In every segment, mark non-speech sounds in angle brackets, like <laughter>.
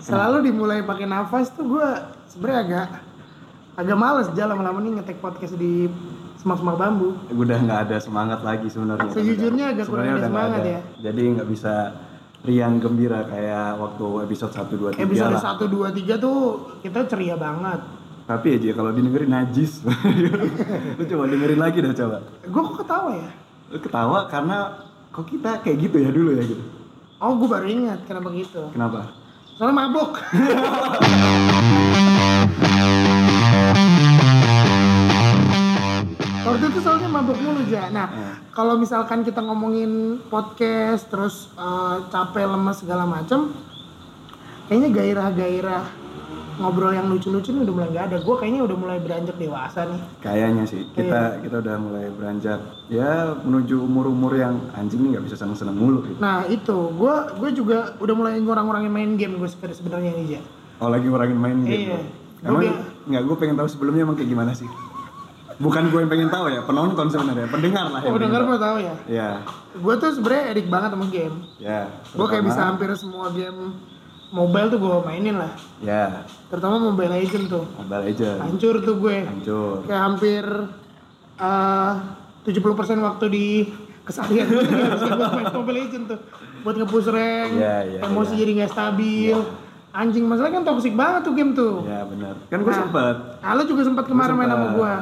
selalu dimulai pakai nafas tuh gue sebenarnya agak agak males jalan lama-lama nih ngetek podcast di semak-semak bambu. udah nggak ada semangat lagi sebenarnya Sejujurnya agak kurang ada semangat ada. ya. jadi nggak bisa riang gembira kayak waktu episode 1, 2, 3 Episode lah 1, 2, 3 tuh kita ceria banget. tapi aja kalau didengerin najis <laughs> lu coba dengerin lagi dah coba Gue kok ketawa ya? lu ketawa karena kok kita kayak gitu ya dulu ya gitu Oh gue baru ingat kenapa gitu. kenapa Soalnya mabuk. <laughs> Waktu itu soalnya mabuk mulu aja. Nah, Hmm. kalau misalkan kita ngomongin podcast terus eh, capek lemas segala macem, kayaknya gairah-gairah ngobrol yang lucu-lucu ini udah mulai nggak ada. Gue kayaknya udah mulai beranjak dewasa nih. kayaknya sih kita Iya. kita udah mulai beranjak ya menuju umur-umur yang anjing nih nggak bisa seneng-seneng mulu gitu. Nah itu, gue gue juga udah mulai ngurang-ngurangin main game gue sebenarnya ini aja. oh lagi ngurangin main game Iya. emang Gua nggak gue pengen tahu sebelumnya emang kayak gimana sih bukan gue yang pengen tahu ya penonton sebenarnya pendengar lah Oh denger tahu. mau tahu ya? ya Gue tuh sebenarnya edik banget sama game. ya Gue kayak bisa hampir semua game mobile tuh gue mainin lah. ya Terutama Mobile Legend tuh. Mobile Legends Hancur tuh gue. hancur Kayak hampir eh 70% waktu di keseharian gue <laughs> buat main Mobile Legend tuh. Buat nge-push rank, Iya, iya, emosi iya. jadi nggak stabil. Anjing masalahnya kan toxic banget tuh game tuh. ya benar kan gue Nah, sempet Ah, lo juga sempat kemarin main sama gue.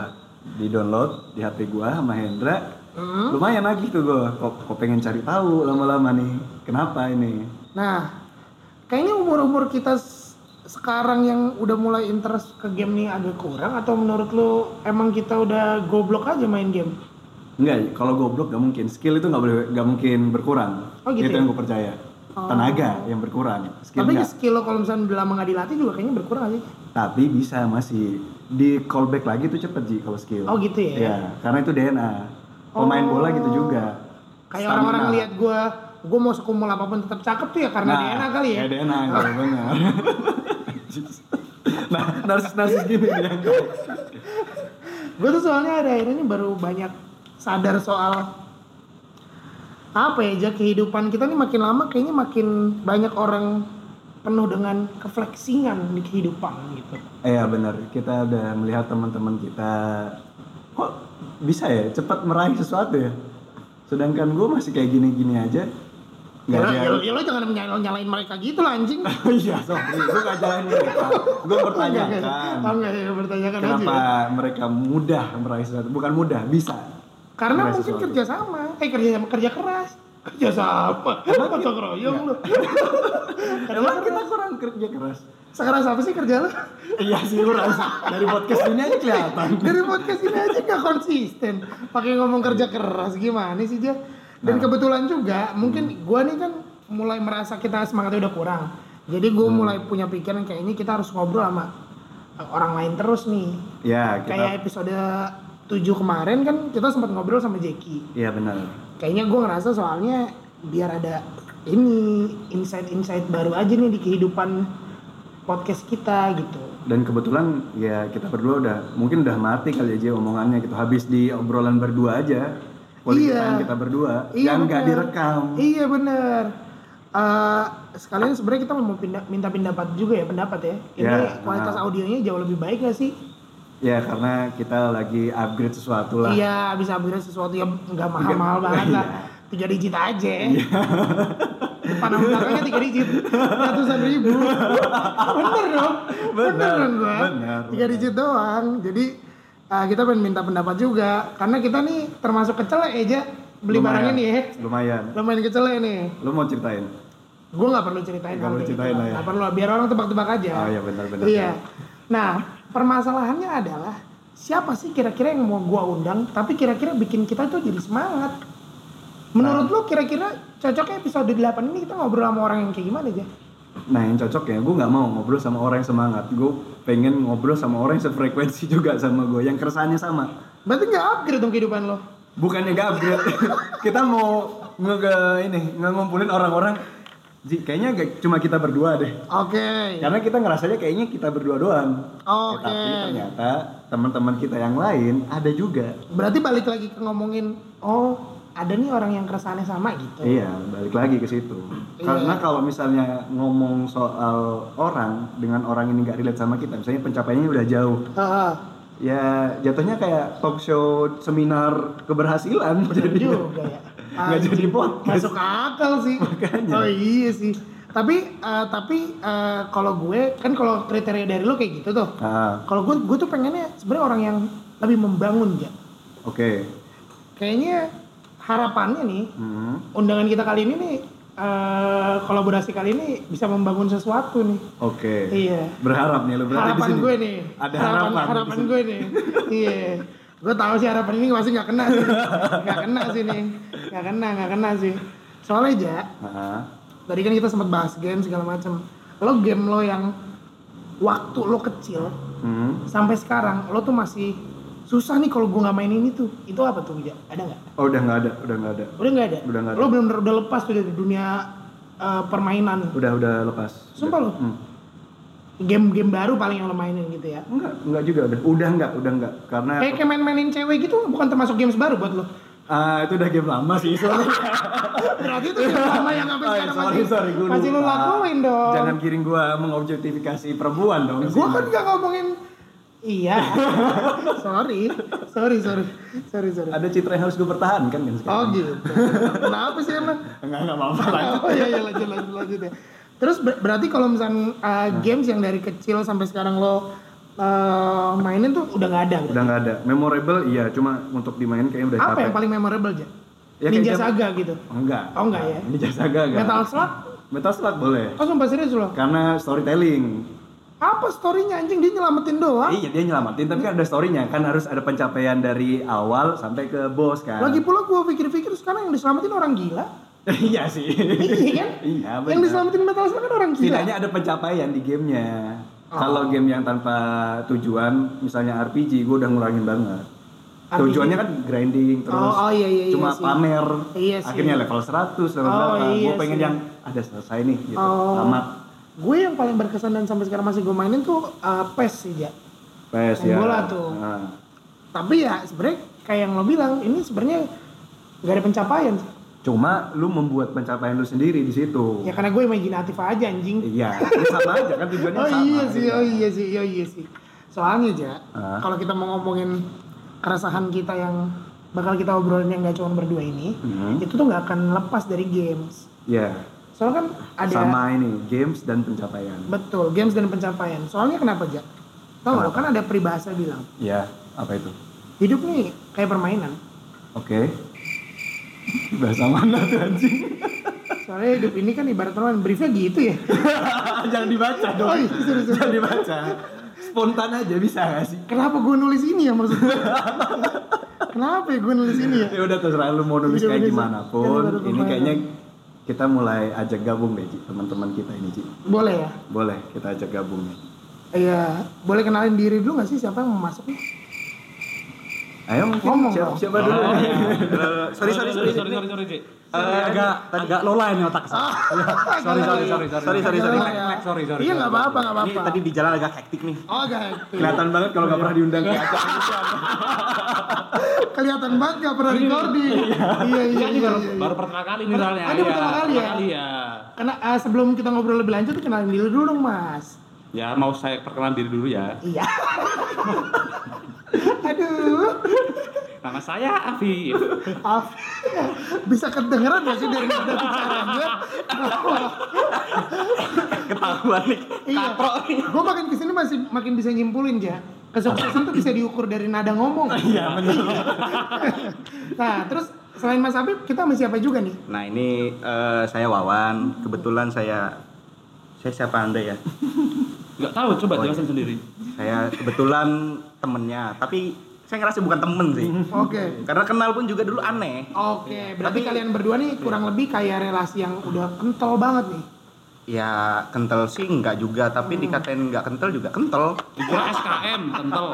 di download di HP gua sama Hendra Hmm. lumayan lagi tuh gua kok, kok pengen cari tahu lama-lama nih kenapa ini Nah, kayaknya umur-umur kita sekarang yang udah mulai interest ke game nih agak kurang atau menurut lo emang kita udah goblok aja main game? enggak kalau goblok gak mungkin skill itu nggak boleh gak mungkin berkurang Oh, gitu itu ya? yang gue percaya tenaga yang berkurang skill Tapi enggak skill lo kalau misalnya udah lama nggak dilatih juga kayaknya berkurang aja. tapi bisa masih di callback lagi tuh cepet Ji kalau skill Oh gitu ya? Iya, karena itu DNA pemain Oh. bola gitu juga Kayak orang-orang lihat gua, gua mau sekumul apa pun tetap cakep tuh ya karena Nah, DNA kali ya. kayak DNA kalau benar nah narsis narsis gini yang Gue tuh soalnya ada akhirnya baru banyak sadar soal apa ya Jack kehidupan kita nih makin lama kayaknya makin banyak orang penuh dengan kefleksingan di kehidupan gitu. Iya benar, kita udah melihat teman-teman kita kok bisa ya cepat meraih sesuatu ya. Sedangkan gue masih kayak gini-gini aja. Ya, lo- ya, lo- ya lo jangan nyalain, nyalain mereka gitu lah anjing. <laughs> Iya, sorry, gue gak jalanin mereka. Gue bertanyakan Oh enggak ya bertanyakan kenapa aja. mereka mudah meraih sesuatu. Bukan mudah, bisa. Karena mungkin sesuatu. kerja sama, eh kerja sama kerja keras. Kerja sama, gotong <laughs> royong lu. <laughs> Emang kita kurang kerja keras. Sekeras apa sih kerja lo? iya sih kurang. Dari podcast ini aja kelihatan. Dari podcast ini aja gak konsisten. Pakai ngomong kerja keras gimana sih dia? Dan kebetulan juga mungkin gua nih kan mulai merasa kita semangatnya udah kurang. Jadi gue mulai punya pikiran kayak ini kita harus ngobrol sama orang lain terus nih. Ya, kita Kayak episode 7 kemarin kan kita sempat ngobrol sama Jeki. Iya benar. Kayaknya gue ngerasa soalnya biar ada ini insight-insight baru aja nih di kehidupan podcast kita gitu. Dan kebetulan ya kita berdua udah mungkin udah mati kali aja omongannya gitu. Habis di obrolan berdua aja. Quality Iya. time kita berdua Iya, yang nggak direkam. Iya bener. Eh, sekalian sebenarnya kita mau pindah, minta pendapat juga ya pendapat ya. Ini Ya, kualitas nah. audionya jauh lebih baik gak sih? Ya karena kita lagi upgrade sesuatu lah. Iya, bisa upgrade sesuatu yang nggak mahal-mahal banget <laughs> lah. Iya. Tiga digit aja. Depan sama belakangnya tiga digit, ratusan ribu. <laughs> Bener dong, bener, Bener, dong gua. bener, Tiga digit doang. Jadi eh, kita pengen minta pendapat juga, karena kita nih termasuk kecelek aja beli barang Lumayan, ini ya. Lumayan. Lumayan kecelek nih. Lu mau ceritain? Gue nggak perlu ceritain hal perlu ceritain lah ya. Nggak perlu, biar orang tebak-tebak aja. Oh iya benar-benar. Iya. Nah, permasalahannya adalah siapa sih kira-kira yang mau gua undang tapi kira-kira bikin kita tuh jadi semangat. Menurut lu kira-kira cocoknya episode 8 ini kita ngobrol sama orang yang kayak gimana aja? Nah yang cocok ya, gue nggak mau ngobrol sama orang yang semangat. Gue pengen ngobrol sama orang yang sefrekuensi juga sama gue, yang keresahannya sama. Berarti nggak upgrade dong kehidupan lo? Bukannya gak upgrade, <laughs> kita mau nge ini nge ngumpulin orang-orang. Ji, kayaknya gak cuma kita berdua deh. Oke. Karena kita ngerasanya kayaknya kita berdua doang. Oke. Eh, tapi ternyata teman-teman kita yang lain ada juga. Berarti balik lagi ke ngomongin oh ada nih orang yang keresahannya sama gitu. Iya, balik lagi ke situ. Iya. Karena kalau misalnya ngomong soal orang dengan orang ini nggak relate sama kita, misalnya pencapaiannya udah jauh, Heeh. ya jatuhnya kayak talk show seminar keberhasilan jadi juga ya. nggak jadi podcast. Masuk akal sih. Makanya. Oh iya sih. Tapi eh, tapi eh, kalau gue kan kalau kriteria dari lo kayak gitu tuh. Ah, Kalau gue gue tuh pengennya sebenarnya orang yang lebih membangun ya. oke. Kayaknya harapannya nih Hmm, undangan kita kali ini nih eh, kolaborasi kali ini bisa membangun sesuatu nih. Oke. Iya. Berharap nih lo berarti di harapan sini. gue nih. Ada harapan, harapan. harapan gue nih. iya. Gue tahu sih harapan ini pasti nggak kena sih. Nggak kena sih nih. Nggak kena, nggak kena sih. Soalnya aja, Ah, tadi kan kita sempat bahas game segala macam. Lo game lo yang waktu lo kecil hmm. sampai sekarang lo tuh masih susah nih kalau gue nggak main ini tuh. Itu apa tuh, Ja? Ada nggak? Oh udah nggak ada, udah nggak ada. Udah nggak ada. Udah nggak ada. Lo benar-benar udah lepas tuh dari dunia eh, permainan. Udah udah lepas. Sumpah lo? Hmm. Game-game baru paling yang lo mainin gitu ya. Enggak, enggak juga udah. Udah enggak, udah enggak. Karena Kayak kayak main-mainin cewek gitu bukan termasuk games baru buat lo. ah itu udah game lama sih soalnya. <laughs> Berarti itu game lama yang sampai Oh, sekarang sorry, masih, sorry, masih lo lupa. lakuin dong. Jangan kiring gua mengobjektifikasi perempuan dong. Gua kan gak ngomongin Iya. <laughs> sorry. Sorry, sorry. Sorry, sorry. ada citra yang harus gue pertahankan kan Oh sekarang. gitu. Kenapa sih emang? Enggak enggak apa-apa lanjut. Oh iya iya lanjut lanjut lanjut ya. Terus ber- berarti kalau misalnya uh, games yang dari kecil sampai sekarang lo uh, mainin tuh udah nggak ada. berarti? Udah enggak ada. Memorable iya, cuma untuk dimainin kayaknya udah Apa capek. yang paling memorable aja? Ya, Ninja kayak jam- Saga gitu. Enggak. Oh, enggak ya? Ninja Saga enggak. Metal Slug? Metal Slug boleh. Oh sumpah serius lo? Karena storytelling. Apa storynya anjing dia nyelamatin doang? Iya dia nyelamatin, tapi kan ada storynya kan harus ada pencapaian dari awal sampai ke bos kan. Lagi pula gua pikir-pikir sekarang yang diselamatin orang gila. <laughs> iya sih. Iya kan? iya benar. Yang diselamatin Metal Slug kan orang gila. Setidaknya ada pencapaian di gamenya. Oh. Kalau game yang tanpa tujuan, misalnya RPG, gue udah ngurangin banget. RPG? Tujuannya kan grinding terus, Oh, oh, iya, iya, iya cuma sih. pamer. Iya. Akhirnya level 100, level Oh, berapa? iya gue pengen sih. yang ada selesai nih, gitu. Oh. Tamat. Gue yang paling berkesan dan sampai sekarang masih gue mainin tuh uh, PES sih ya. Main ya. bola tuh. Nah. Tapi ya sebenarnya kayak yang lo bilang ini sebenarnya gak ada pencapaian. Cuma lu membuat pencapaian lu sendiri di situ. Ya karena gue imajinatif aja anjing. Iya, ini sama aja kan tujuannya <laughs> Oh sama. iya sih, oh iya sih, oh iya sih. Soalnya aja Ah. kalau kita mau ngomongin keresahan kita yang bakal kita obrolin yang gak cuma berdua ini, Hmm. itu tuh nggak akan lepas dari games. Iya. Soalnya kan ada Sama ini, games dan pencapaian. betul games dan pencapaian. Soalnya kenapa aja? Tahu nggak? kan ada peribahasa bilang Iya, apa itu? hidup nih kayak permainan. Oke. Bahasa mana tuh anjing? Soalnya hidup ini kan ibarat permainan. Briefnya gitu ya. <laughs> Jangan dibaca dong. Oh iya, sorry, sorry. Jangan dibaca. Spontan aja bisa gak sih? Kenapa gue nulis ini ya maksudnya? <laughs> Kenapa ya gue nulis ini ya? Ya udah terserah lu mau nulis Hidup kayak gimana jadi pun. Ini kayaknya kita mulai ajak gabung deh teman-teman kita ini Ci. Boleh ya? Boleh kita ajak gabung nih. Iya, boleh kenalin diri dulu gak sih siapa yang mau masuk nih? Ayo Ngomong siapa, dong. siapa dulu? sorry sorry sorry sorry sorry sorry Ci. Eh, agak agak lola ini otak saya. sorry sorry sorry sorry Sorry, sorry, sorry. Lag, sorry sorry. Iya nggak apa-apa nggak Ini apa-apa. tadi di jalan agak hektik nih. Oh gak hektik. Kelihatan banget kalau nggak pernah diundang ke acara gitu. Kelihatan banget gak pernah recording. Iya iya iya. baru, iya. baru pertama kali nih soalnya. Ini Iya, pertama kali ya? Kali ya. Karena eh, sebelum kita ngobrol lebih lanjut kenalin diri dulu dong mas. Ya mau saya perkenalan diri dulu ya. Iya. <laughs> Aduh. Nama saya Afif. Af, bisa kedengeran gak sih dari nada bicaranya? Ketahuan nih. iya. Gue makin ke sini masih makin bisa nyimpulin ya. Kesuksesan tuh bisa diukur dari nada ngomong. Iya benar. Nah, terus selain Mas Afif, kita sama siapa juga nih? Nah ini eh, saya Wawan. Kebetulan saya saya siapa anda ya? Enggak tahu, coba Oh, jelasin iya. sendiri. Saya kebetulan temennya. Tapi saya ngerasa bukan temen sih. Oke. Karena kenal pun juga dulu aneh. Oke, berarti Tapi- kalian berdua nih kurang lebih kayak relasi yang udah kental banget nih. Ya kental sih enggak juga. Tapi dikatain enggak kental juga kental. Dikira SKM, kental.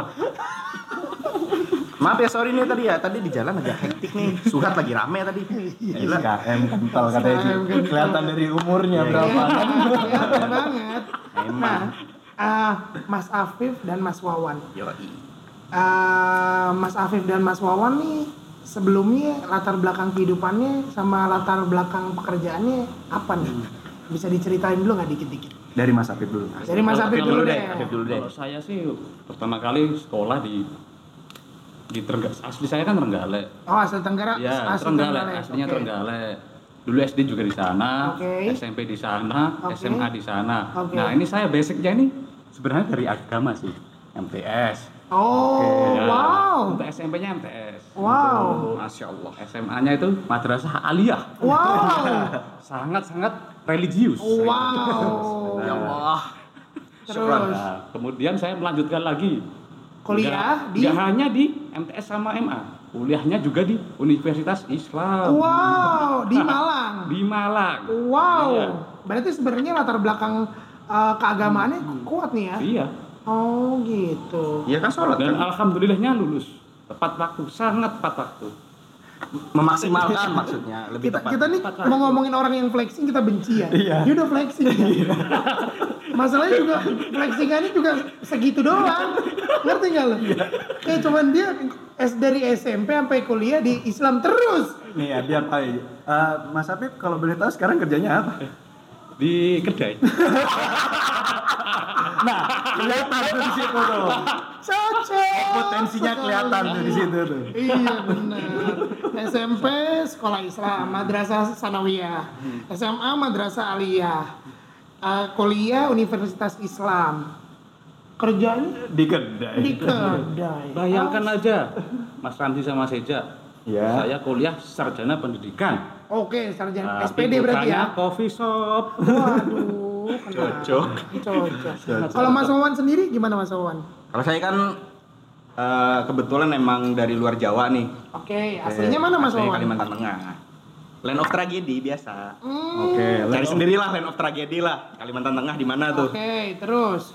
Maaf ya sorry nih tadi ya. Tadi di jalan agak hektik nih. Surat lagi rame tadi. Gila. SKM kental katanya kental. Kelihatan dari umurnya berapa. Iya, kelihatan banget. Nah, Emang. ah, Mas Afif dan Mas Wawan. Yoi. Ah, Mas Afif dan Mas Wawan nih sebelumnya latar belakang kehidupannya sama latar belakang pekerjaannya apa nih? Bisa diceritain dulu nggak dikit-dikit? Dari Mas Apip dulu. Dari Mas Apip dulu dulu deh. deh, Apip dulu deh. Kalau saya sih pertama kali sekolah di di Trenggalek. Asli saya kan Trenggalek. Oh asal Tenggara, Ya, asli Trenggalek. Trenggalek. Aslinya Oke. Trenggalek. Dulu SD juga di sana, Oke. SMP di sana, Oke. SMA di sana. Oke. Nah, ini saya basicnya ini sebenarnya dari agama sih. MTS. Oh, Ya, wow, Untuk SMP-nya MTS. wow, Masya Allah. SMA-nya itu Madrasah Aliyah. wow, <laughs> Sangat-sangat religius. wow. Ya Allah. Terus Nah, kemudian saya melanjutkan lagi. Kuliah Nggak- di nggak hanya di MTS sama MA, kuliahnya juga di Universitas Islam Wow, <laughs> di Malang. di Malang. Wow, Iya. berarti sebenarnya latar belakang uh, keagamaannya kuat nih ya? Iya. Oh gitu. Iya kan sholat Dan kan? alhamdulillahnya lulus tepat waktu, sangat tepat waktu. Memaksimalkan maksudnya, lebih Kita tepat. kita nih mau ngomongin orang yang flexing kita benci ya. Iya. Dia udah flexing. ya. Masalahnya juga flexingannya juga segitu doang. Ngerti nggak lo? Kayak cuman dia S dari SMP sampai kuliah di Islam terus. Nih ya, biar tahu. ya. Eh, Mas Apip kalau boleh tahu sekarang kerjanya apa? Di kedai. <laughs> Nah, kelihatan tuh di situ tuh. Cocok. Potensinya kelihatan tuh di situ tuh. Iya benar. SMP sekolah Islam, madrasah sanawiyah. SMA madrasah aliyah. Eh, kuliah Universitas Islam. Kerjanya Di kedai. di kedai. Bayangkan aja, Mas Ramzi sama Seja. Ya. Saya kuliah sarjana pendidikan. Oke, sarjana Tapi SPD berarti ya. coffee shop. Waduh, <laughs> cocok. Cocok. Kalau Mas Wawan sendiri gimana Mas Wawan? Kalau saya kan eh, kebetulan emang dari luar Jawa nih. Oke, aslinya mana Mas Wawan? Kalimantan Tengah. Land of tragedi biasa. Hmm, Oke, Cari lalu- sendirilah land of tragedi lah. Kalimantan Tengah di mana tuh? Oke, terus.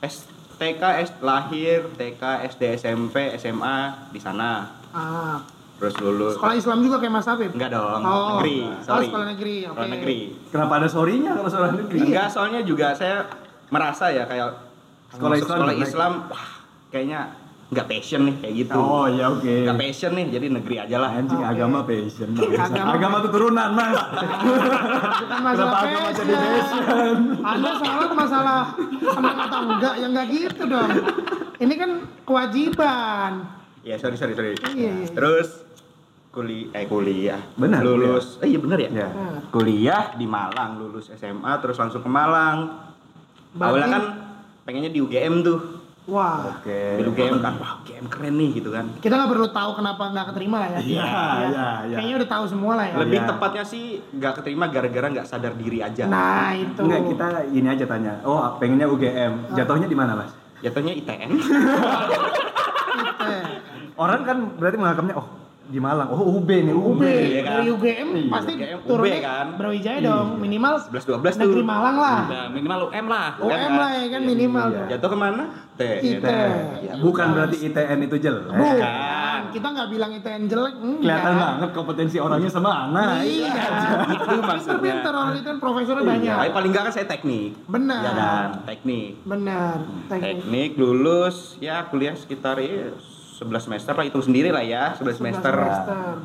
S TK S lahir, TK SD SMP SMA di sana. Ah, Terus lulus. sekolah Islam juga kayak Mas Habib? Enggak dong, Oh. negeri. Oh, Sorry. sekolah negeri, oke. Sekolah negeri. Kenapa ada sorry-nya kalau sekolah negeri? Enggak, soalnya juga saya merasa ya kayak Sekolah Islam sekolah. Islam, wah kayaknya nggak passion nih kayak gitu. Oh ya oke. Nggak passion nih, jadi negeri aja lah. Anjing Oke. agama passion. Agama- Agama, tuh turunan, Mas. <laughs> Bukan masalah Kenapa agama jadi passion. Anda salah masalah senang atau enggak, ya enggak gitu dong. Ini kan kewajiban. Ya sorry sorry sorry. Iya, iya. Terus kuliah eh kuliah. Benar, Lulus. Eh iya benar ya. Ya. Nah, Kuliah di Malang, lulus SMA terus langsung ke Malang. Berarti- Awalnya kan pengennya di UGM tuh. Wah, Oke. Di UGM kan, wah UGM keren nih gitu kan. kita nggak perlu tahu kenapa nggak keterima lah ya. Iya, iya, iya. Kayaknya udah tahu semua lah ya. Lebih Iya. tepatnya sih nggak keterima gara-gara nggak sadar diri aja. Nah, itu. Enggak, kita gini aja tanya. Oh, pengennya UGM. Jatuhnya di mana, Mas? Jatuhnya ITN. Eh, <laughs> Orang kan berarti menganggapnya oh di Malang. Oh, UB nih, UB. UB Iya kan? dari UGM Iya. pasti UGM, turunnya kan? Brawijaya dong minimal 11 12 tuh. negeri Malang lah Nah, minimal UM lah. UM kan? lah ya kan minimal Iya. tuh. Jatuh ke mana? T. IT. Ya, Bukan berarti ITN itu jelek. Bukan, kita nggak bilang ITN jelek, enggak. Kelihatan banget kompetensi orangnya semana. Iya, Itu maksudnya. Pinter orang itu kan profesornya Iya. banyak. Tapi paling nggak kan saya teknik. Benar. Ya kan, teknik. Benar. Teknik. Teknik lulus ya kuliah sekitar ya 11 semester lah hitung sendiri lah ya 11 semester.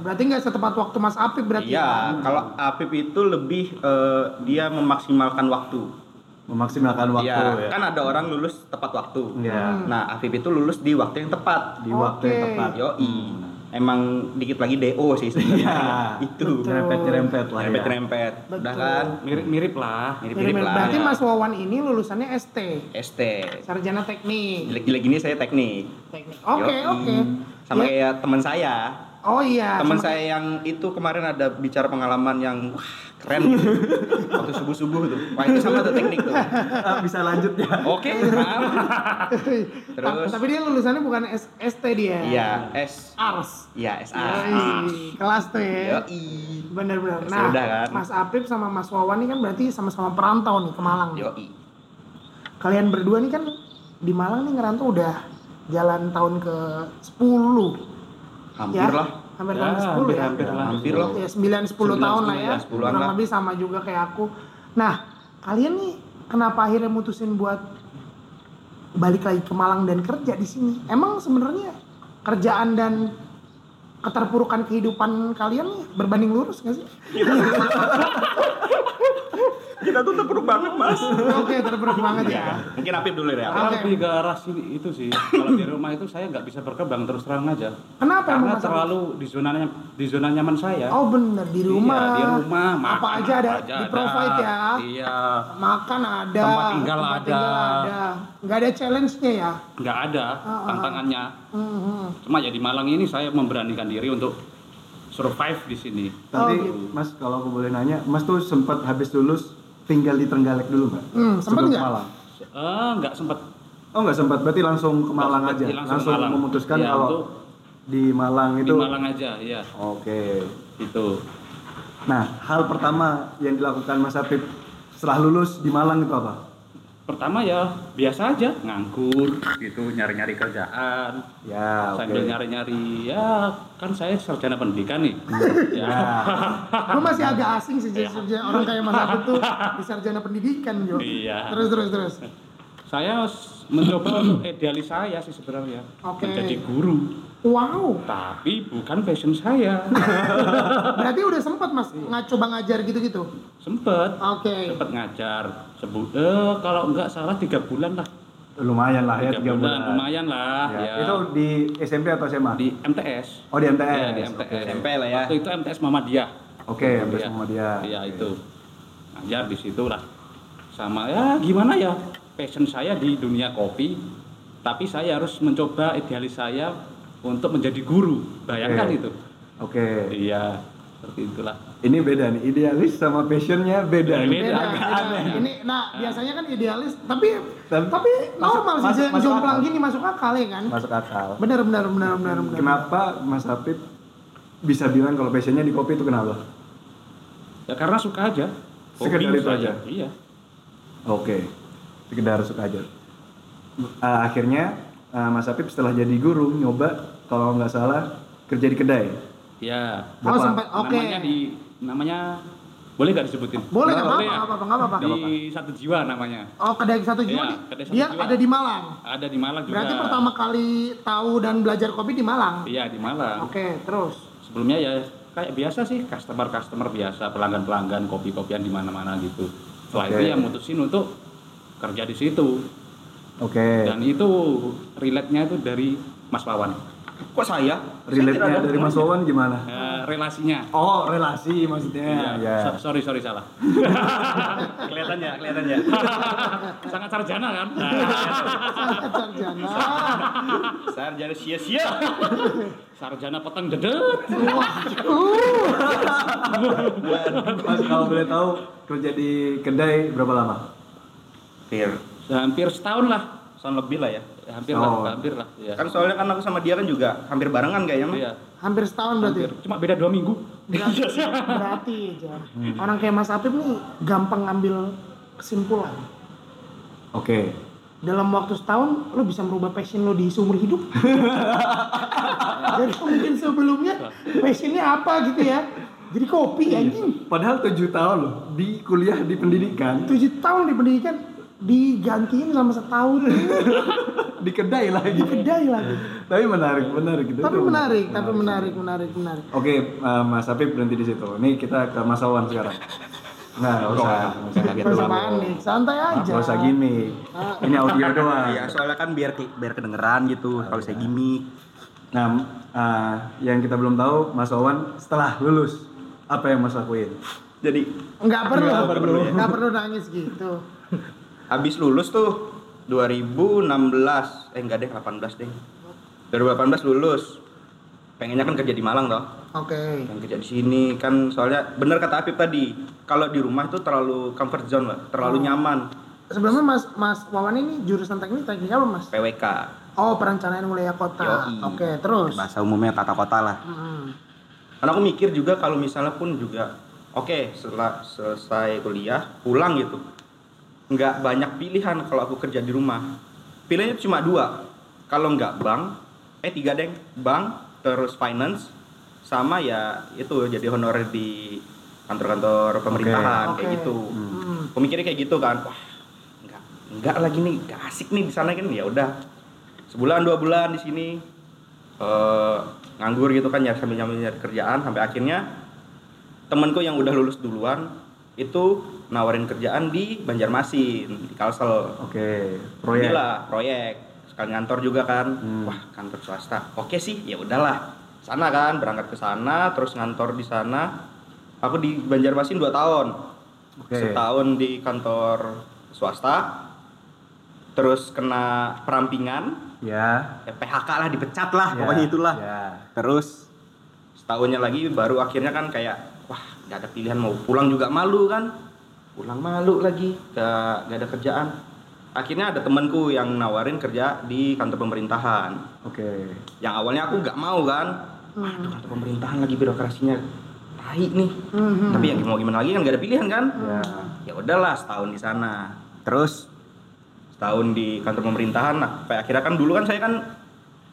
Berarti nggak setepat waktu Mas Apip berarti. ya? Iya, kalau Apip itu lebih eh, dia memaksimalkan waktu. Memaksimalkan waktu Iya, ya. kan ada orang lulus tepat waktu. Iya. Nah, Apip itu lulus di waktu yang tepat. Di waktu yang tepat. Yoi. Emang dikit lagi DO sih sebenarnya. Iya. <laughs> itu. Nyerempet-nyerempet lah ya. Nyerempet-nyerempet. Udah kan? Mirip-mirip lah. Mirip-mirip lah. Berarti Mas Wawan ini lulusannya ST, ST. sarjana teknik. Jelek-jelek gini saya teknik. Teknik. Oke, Yoi. oke. Sama Ya. kayak teman saya. Oh iya. teman saya yang itu kemarin ada bicara pengalaman yang wah, keren gitu. waktu subuh subuh tuh wah itu sama tuh teknik tuh Ah, <laughs> bisa lanjut ya. oke maaf terus Tapi dia lulusannya bukan S- ST dia. iya S Ars. iya SA Yoi, kelas tuh ya. Yoi. Bener-bener. Ya Nah, sudah kan. Mas Apip sama Mas Wawan ini kan berarti sama-sama perantau nih ke Malang. nih. Yoi. Kalian berdua nih kan di Malang nih ngerantau udah jalan tahun ke 10 hampir ya. lah Hampir Ya, tahun ke 10 ya. hampir lah. hampir lah Ya 9 10 tahun lah ya. 9, 10-an Kurang lah. lebih sama juga kayak aku. Nah, kalian nih kenapa akhirnya mutusin buat balik lagi ke Malang dan kerja di sini? Emang sebenarnya kerjaan dan keterpurukan kehidupan kalian nih berbanding lurus nggak sih? <laughs> Kita tuh terpuruk banget, Mas. Oke, terpuruk banget ya. Mungkin Apip dulu ya. Oke. lebih ke arah sini itu sih. Kalau di rumah itu saya nggak bisa berkembang terus terang aja. Kenapa Karena emang Mas Apip? terlalu di zona di zona nyaman saya. Oh bener di rumah. Iya, di rumah. Apa makan aja ada aja di provide ya. Iya. Makan ada. Tempat tinggal ada. ada. Nggak ada challenge-nya ya. Nggak ada ah, tantangannya. Mhm. Cuma ya di Malang ini saya memberanikan diri untuk survive di sini. Tapi Oh, gitu. Mas kalau aku boleh nanya, Mas tuh sempat habis lulus tinggal di Trenggalek dulu nggak? Hmm, sempet Sebelum ke nggak? Malang. Eh, nggak sempat Oh nggak sempat, berarti langsung ke Malang aja. Langsung, ke Malang. memutuskan Iya, kalau untuk di Malang di itu. Malang aja, ya. Oke. Itu. Nah, hal pertama yang dilakukan Mas Apip setelah lulus di Malang itu apa? Pertama ya biasa aja nganggur gitu, nyari-nyari kerjaan. Ya, sambil nyari-nyari ya kan saya sarjana pendidikan nih ya Gue masih agak asing sih sejak orang kayak Mas Apip tuh di sarjana pendidikan Jo. Iya. Terus terus terus. saya mencoba untuk <coughs> idealis saya sih sebenarnya Oke. menjadi guru Wow. tapi bukan passion saya <laughs> Berarti udah sempet Mas nggak coba ngajar gitu-gitu. sempet Oke. sempet ngajar sebut eh kalau nggak salah tiga bulan lah Lumayan lah ya, tiga bulan, bulan. lumayan lah Ya. ya, Itu di SMP atau SMA? di MTS Oh di MTS. ya, di. MTS SMP lah ya. waktu itu MTS Muhammadiyah Oke, MTS Iya. Muhammadiyah. Iya itu. Ngajar di situ lah. Sama ya gimana ya passion saya di dunia kopi, tapi saya harus mencoba idealis saya untuk menjadi guru. Bayangkan Oke. itu. Oke. Iya, seperti itulah. Ini beda nih, idealis sama passionnya beda. Beda. Beda, Agak beda. aneh. Ini nah biasanya kan idealis tapi Tapi- tapi, normal masuk- sih masuk jomplang akal. gini masuk akal ya kan? Masuk akal. Bener bener bener bener bener. Kenapa Mas Apip bisa bilang kalau passionnya di kopi itu kenapa? Ya karena suka aja. Sekedar Hobi itu saya. aja? Iya. Oke, sekedar suka aja. Uh, akhirnya uh, Mas Apip setelah jadi guru nyoba kalau nggak salah kerja di kedai. Iya. Oh sempat oke. Namanya di namanya boleh nggak disebutin? Boleh nggak Boleh apa-apa, nggak apa-apa, nggak apa-apa. Di satu jiwa namanya. Oh kedai satu jiwa Iya, nih. kedai satu Dia jiwa. ada di Malang. Ada di Malang juga. Berarti pertama kali tahu dan belajar kopi di Malang. Iya di Malang. Oke terus. sebelumnya ya kayak biasa sih customer customer biasa pelanggan pelanggan kopi kopian di mana mana gitu setelah Oke. itu ya mutusin untuk kerja di situ Oke. dan itu relate nya itu dari Mas Wawan Kok saya? Relate-nya dari Mas Wawan gimana? Eh, relasinya Oh, relasi maksudnya. Iya. Ya. So- sorry sorry salah <laughs> kelihatan ya, kelihatan ya. <laughs> sangat sarjana kan Sangat sarjana. Sarjana sia-sia. sarjana petang dedet Mas kalau boleh tahu kerja di kedai berapa lama? Hampir hampir setahun lah tahun lebih lah ya. Ya, hampir Oh. lah hampir lah ya. Kan soalnya kan aku sama dia kan juga hampir barengan kayaknya. Mas. Iya, Hampir setahun berarti. hampir. cuma beda dua minggu Berarti, <laughs> berarti aja. Orang kayak Mas Apip nih gampang ngambil kesimpulan. Oke. Dalam waktu setahun lo bisa merubah passion lo di seumur hidup. <laughs> Jadi mungkin sebelumnya passionnya apa gitu ya. Jadi kopi anjing. Padahal tujuh tahun loh di kuliah di pendidikan Tujuh tahun di pendidikan digantiin sama setahun <laughs> di kedai lagi. di kedai lagi. Tapi menarik, menarik gitu. Tapi Itu menarik, tapi menarik, menarik, menarik. Oke, uh, Mas Apip berhenti di situ. Nih kita ke Mas Awan sekarang. Nah, nggak usah, nggak usah kaget Gak usah dulu. panik, santai aja. Nggak usah gini. Ini audio doang. Iya, soalnya kan biar biar kedengeran gitu kalau saya gimmick. Nah, uh, yang kita belum tahu, Mas Awan setelah lulus apa yang Mas lakuin? Jadi Nggak perlu, Nggak perlu ya. nggak perlu nangis gitu. Habis lulus tuh 2016 eh enggak deh 18 deh. 2018 lulus. Pengennya kan kerja di Malang toh. Oke. pengen kerja di sini kan soalnya bener kata Apip tadi kalau di rumah itu terlalu comfort zone lah terlalu nyaman. Sebelumnya Mas Mas Wawan ini jurusan teknik teknik apa Mas? PWK Oh perencanaan wilayah kota. Oke terus. bahasa umumnya tata kota lah. Hmm. karena aku mikir juga kalau misalnya pun juga oke setelah selesai kuliah pulang gitu nggak banyak pilihan kalau aku kerja di rumah. Pilihannya cuma dua. Kalau nggak bank eh tiga deng. Bank terus finance sama ya itu jadi honorer di kantor-kantor pemerintahan kayak Oke. gitu Hmm. aku mikirnya kayak gitu kan. Wah nggak nggak lagi nih nggak asik nih di sana kan. Ya udah sebulan dua bulan di sini eh nganggur gitu kan ya sambil nyambil nyari kerjaan sampai akhirnya temenku yang udah lulus duluan itu nawarin kerjaan di Banjarmasin di Kalsel. Oke, proyek. Inilah proyek. Sekali ngantor juga kan. Hmm. wah kantor swasta. Oke sih ya udahlah. Sana kan berangkat ke sana terus ngantor di sana. Aku di Banjarmasin 2 tahun. Oke. setahun di kantor swasta. Terus kena perampingan. Ya. ya PHK lah dipecat lah ya, pokoknya itulah. Ya. terus setahunnya lagi baru akhirnya kan kayak wah nggak ada pilihan mau pulang juga malu kan pulang malu lagi gak, gak ada kerjaan akhirnya ada temanku yang nawarin kerja di kantor pemerintahan Oke. yang awalnya aku nggak mau kan waduh kantor pemerintahan lagi birokrasinya tai nih Mhm. tapi ya mau gimana lagi kan gak ada pilihan kan Ya. ya udahlah setahun di sana terus setahun di kantor pemerintahan nah sampai akhirnya kan dulu kan saya kan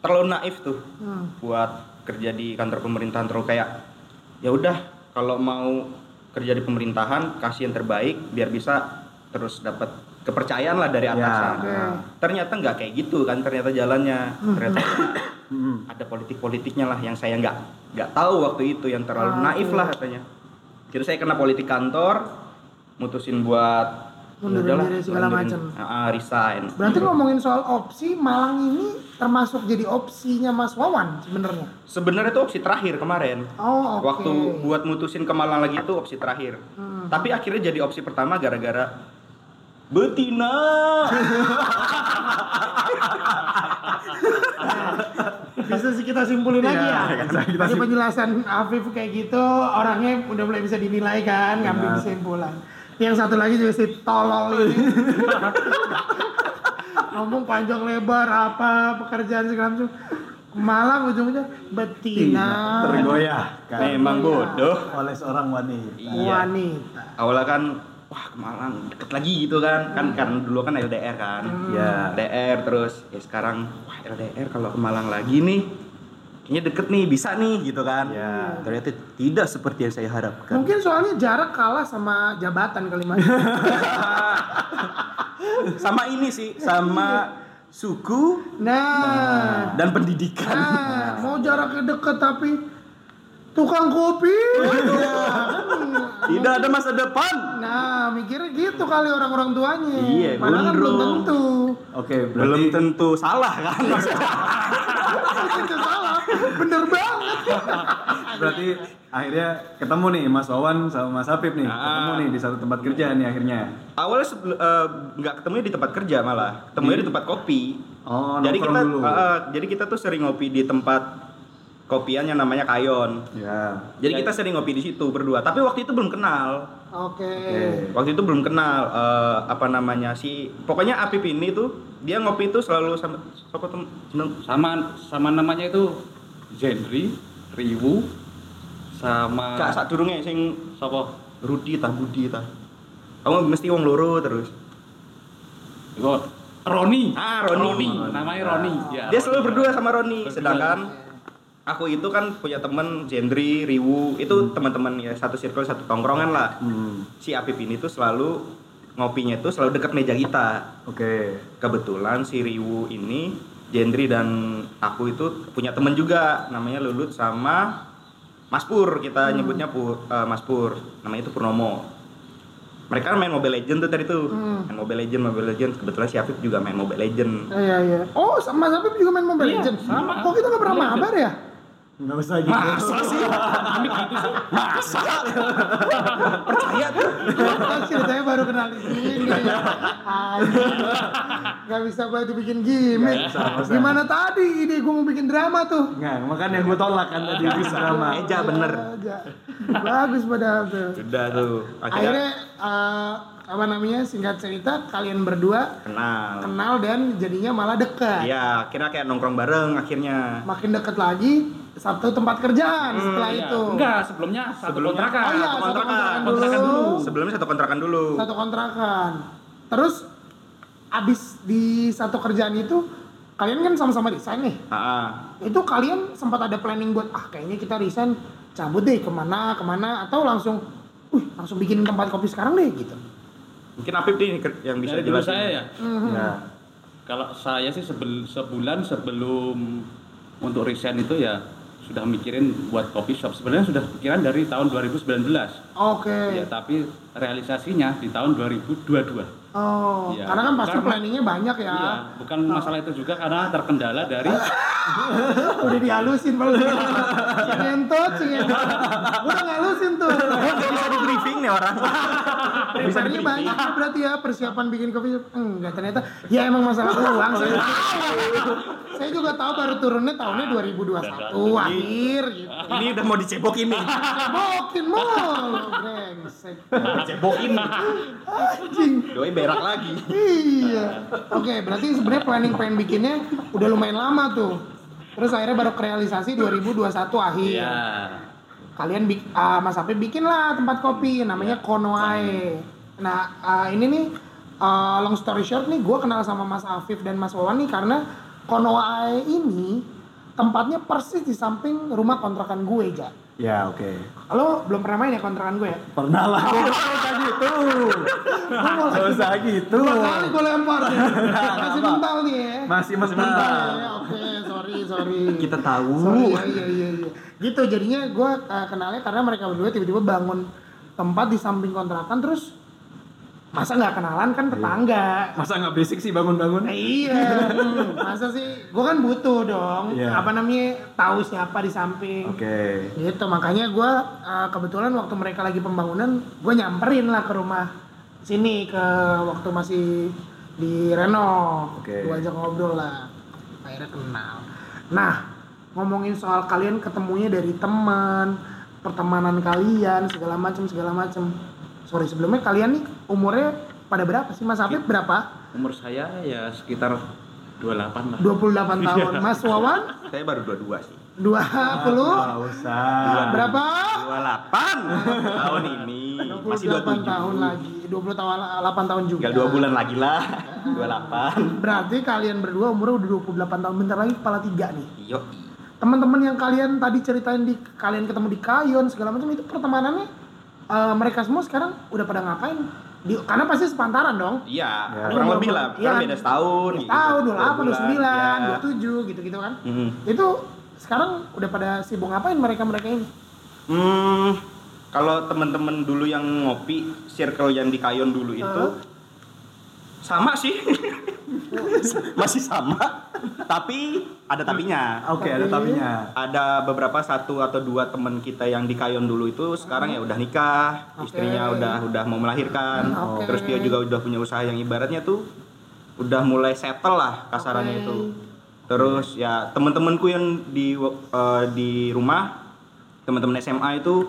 terlalu naif tuh Hmm. buat kerja di kantor pemerintahan terlalu kayak ya udah kalau mau kerja di pemerintahan kasih yang terbaik biar bisa terus dapat kepercayaan lah dari Ya. atasan Oke. ternyata nggak kayak gitu kan ternyata jalannya ternyata Hmm. ada politik-politiknya lah yang saya nggak nggak tahu waktu itu yang terlalu naif lah katanya jadi saya kena politik kantor mutusin buat Mundurin udahlah, diri segala macam. Ah, resign Berarti ngomongin soal opsi, Malang ini termasuk jadi opsinya Mas Wawan sebenarnya. sebenarnya itu opsi terakhir kemarin Oh, oke. waktu buat mutusin ke Malang lagi itu opsi terakhir Hmm. tapi akhirnya jadi opsi pertama gara-gara betina <laughs> bisa sih kita simpulin lagi ya. Iya, <laughs> bisa kita sim- penjelasan Afif kayak gitu, orangnya udah mulai bisa dinilai kan, ngambil kesimpulan. Yang satu lagi juga si tolol ini. <laughs> Ngomong panjang lebar apa pekerjaan segala macam. Malang ujung-ujungnya betina. Tergoyah. kan? memang bodoh Oleh seorang wanita. Iya. Wanita. awalnya kan wah ke Malang deket lagi gitu kan kan karena dulu kan LDR kan Ya. LDR terus ya sekarang wah LDR kalau ke Malang lagi nih kayaknya deket nih bisa nih gitu kan Ya. ternyata tidak seperti yang saya harapkan Mungkin soalnya jarak kalah sama jabatan kali Mas. <laughs> sama ini sih sama suku Nah, dan pendidikan nah, mau jaraknya deket tapi tukang kopi. tidak ada masa depan Nah, mikirnya gitu kali orang-orang tuanya. Iya, Padahal kan belum tentu. Oke, belum berarti tentu salah kan <laughs> Itu salah. Bener banget. berarti akhirnya ketemu nih Mas Wawan sama Mas Apip nih. Ah. Ketemu nih di satu tempat kerja nih akhirnya. awalnya eh, nggak ketemunya di tempat kerja malah ketemunya di tempat kopi Oh, jadi kita dulu. eh, jadi kita tuh sering ngopi di tempat kopian yang namanya Kayon Ya. jadi kita sering ngopi di situ berdua tapi waktu itu belum kenal Oke. Oke. waktu itu belum kenal eh, apa namanya si pokoknya Apip ini tuh dia ngopi itu selalu sama seneng- sama sama namanya itu Zenri Riwu sama Kak sak durunge sing sapa Rudi tah Budi tah kamu mesti wong loro terus Iku Roni Ah, Roni. namanya Roni ya dia Roni. selalu berdua sama Roni Berdua. sedangkan aku itu kan punya temen Jendri Riwu itu teman-teman ya satu circle satu tongkrongan lah Hmm. si Apip ini tuh selalu ngopinya tuh selalu deket meja kita Oke. kebetulan si Riwu ini Jendri dan aku itu punya temen juga namanya Lulut sama Mas Pur kita nyebutnya Pur, eh, Mas Pur namanya itu Purnomo mereka kan main Mobile Legend tuh tadi tuh Hmm. main Mobile Legend Mobile Legend kebetulan si Afif juga main Mobile Legend Iya, iya. Oh, sama Apip juga main Mobile Iya, Legends? sama. Kok kita nggak pernah mabar ya? Enggak usah gitu. masa sih gitu sih masa percaya tuh ceritanya baru kenal sini. Anjing. Gak bisa gue dibikin gimmick. Nggak bisa, nggak usah. Gimana tadi ide gue mau bikin drama tuh? Enggak, makanya gue tolak kan tadi di drama. Eja bener. Bagus padahal tuh. udah tuh akhirnya Akhirnya eh, apa namanya singkat cerita kalian berdua kenal kenal dan jadinya malah dekat. Iya, akhirnya kayak nongkrong bareng akhirnya. Makin dekat lagi satu tempat kerjaan setelah Iya. itu. enggak sebelumnya satu Sebelumnya- kontrakan Oh iya, Satu satu kontrakan. kontrakan Kontrakan dulu. dulu. Sebelumnya satu kontrakan dulu. Satu kontrakan. Terus abis di satu kerjaan itu kalian kan sama-sama desain nih. Ah, Itu kalian sempat ada planning buat ah kayaknya kita resign cabut deh ke mana ke mana atau langsung uh langsung bikin tempat kopi sekarang deh gitu. mungkin Apip nih yang bisa dari jelasin. saya ya Mhm. Ya. kalau saya sih sebel- sebulan sebelum untuk resign itu ya sudah mikirin buat kopi shop. Sebenarnya sudah pikiran dari tahun 2019. Oke. Ya, tapi realisasinya di tahun 2022. Oh, Iya. karena kan pasti planningnya banyak ya. Iya, bukan masalah itu juga karena terkendala dari <laughs> Udah dihalusin baru. Ngentot, ngentot. Udah ngalusin tuh. Bisa di briefing nih orang. Preparnya banyak ya berarti ya persiapan bikin kopi. Enggak ternyata ya emang masalah uang saya. saya juga tahu baru turunnya tahunnya 2021 akhir gitu. Ini udah mau dicebokin nih. Bokin mall, brengsek. Cebokin. Anjing. Doi berak lagi. Iya. Oke, berarti sebenarnya planning pengen bikinnya udah lumayan lama tuh. Terus akhirnya baru kerealisasi 2021 akhir. ya Kalian ah, Mas Apip bikin lah tempat kopi namanya Konoae. Nah, ah, ini nih ah, long story short nih gue kenal sama Mas Afif dan Mas Wawan nih karena Konoae ini tempatnya persis di samping rumah kontrakan gue, Ja. Ya oke. Lo belum pernah main ya kontrakan gue ya? Pernah lah. Gak usah gitu. Gak usah gitu. Dua kali gue lempar nih. Masih mental nih ya. Masih Mental mental. ya. Oke, sorry, sorry. Kita tahu. Sorry, ya, iya, iya, iya. Gitu, jadinya gue kenalnya karena mereka berdua tiba-tiba bangun tempat di samping kontrakan terus masa nggak kenalan kan tetangga. Masa nggak basic sih bangun-bangun? Nah, iya, hmm, masa sih? Gue kan butuh dong. Iya. Apa namanya? Tahu siapa di samping. Oke. Gitu, makanya gue kebetulan waktu mereka lagi pembangunan, gue nyamperin lah ke rumah sini ke waktu masih di Reno. Oke. Gue ajak ngobrol lah, akhirnya kenal. Nah, ngomongin soal kalian ketemunya dari teman, pertemanan kalian, segala macam segala macam. Sorry sebelumnya kalian nih umurnya pada berapa sih? Mas Afif berapa? umur saya ya sekitar 28 lah. 28 <laughs> tahun. Mas Wawan Saya baru dua-dua sih. 20 Gak usah. berapa? 28 tahun ini. Masih 28 27. tahun lagi, 20 tahun 8 tahun juga. Tinggal dua bulan lagi lah. <laughs> 28. Berarti kalian berdua umurnya udah 28 tahun bentar lagi kepala tiga nih. Yo. Teman-teman yang kalian tadi ceritain di kalian ketemu di Kayon segala macam itu pertemanannya eh, mereka semua sekarang udah pada ngapain? Di, karena pasti sepantaran dong. Iya, Ya. kurang lebih lah. Iya. Beda setahun. gitu. Tahun, Dua 28, bulan, 29, ya. 27 gitu-gitu kan. Mhm. Itu sekarang udah pada sibuk ngapain mereka-mereka ini? Hmm, kalau teman-teman dulu yang ngopi, circle yang di Kayon dulu itu Heeh. Sama sih. <laughs> Masih sama, tapi ada tapinya. Oke ada tapinya. Ada beberapa satu atau dua teman kita yang di Kayon dulu itu sekarang ya udah nikah, Oke. istrinya udah udah mau melahirkan. Oke. Terus dia juga udah punya usaha yang ibaratnya tuh udah mulai settle lah kasarannya Oke. itu. Terus ya teman-temanku yang di eh, di rumah, teman-teman SMA itu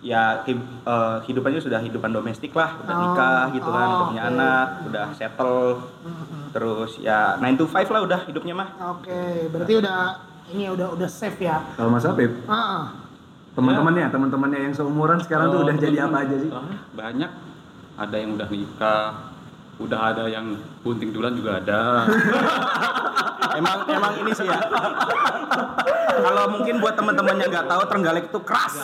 ya eh, hidupannya sudah hidupan domestik lah, udah Oh, nikah gitu kan, oh, udah punya oke. anak, udah settle. Terus ya 9 to 5 lah udah hidupnya mah. Oke, berarti udah ini udah udah safe ya. Kalau Mas Apip, Ah, teman-temannya, teman-temannya yang seumuran sekarang tuh Oh, udah jadi apa aja sih? Banyak. Ada yang udah nikah, udah ada yang bunting duluan juga ada. <laughs> Emang emang ini sih ya. Kalau mungkin buat teman-teman yang nggak tahu Trenggalek itu keras.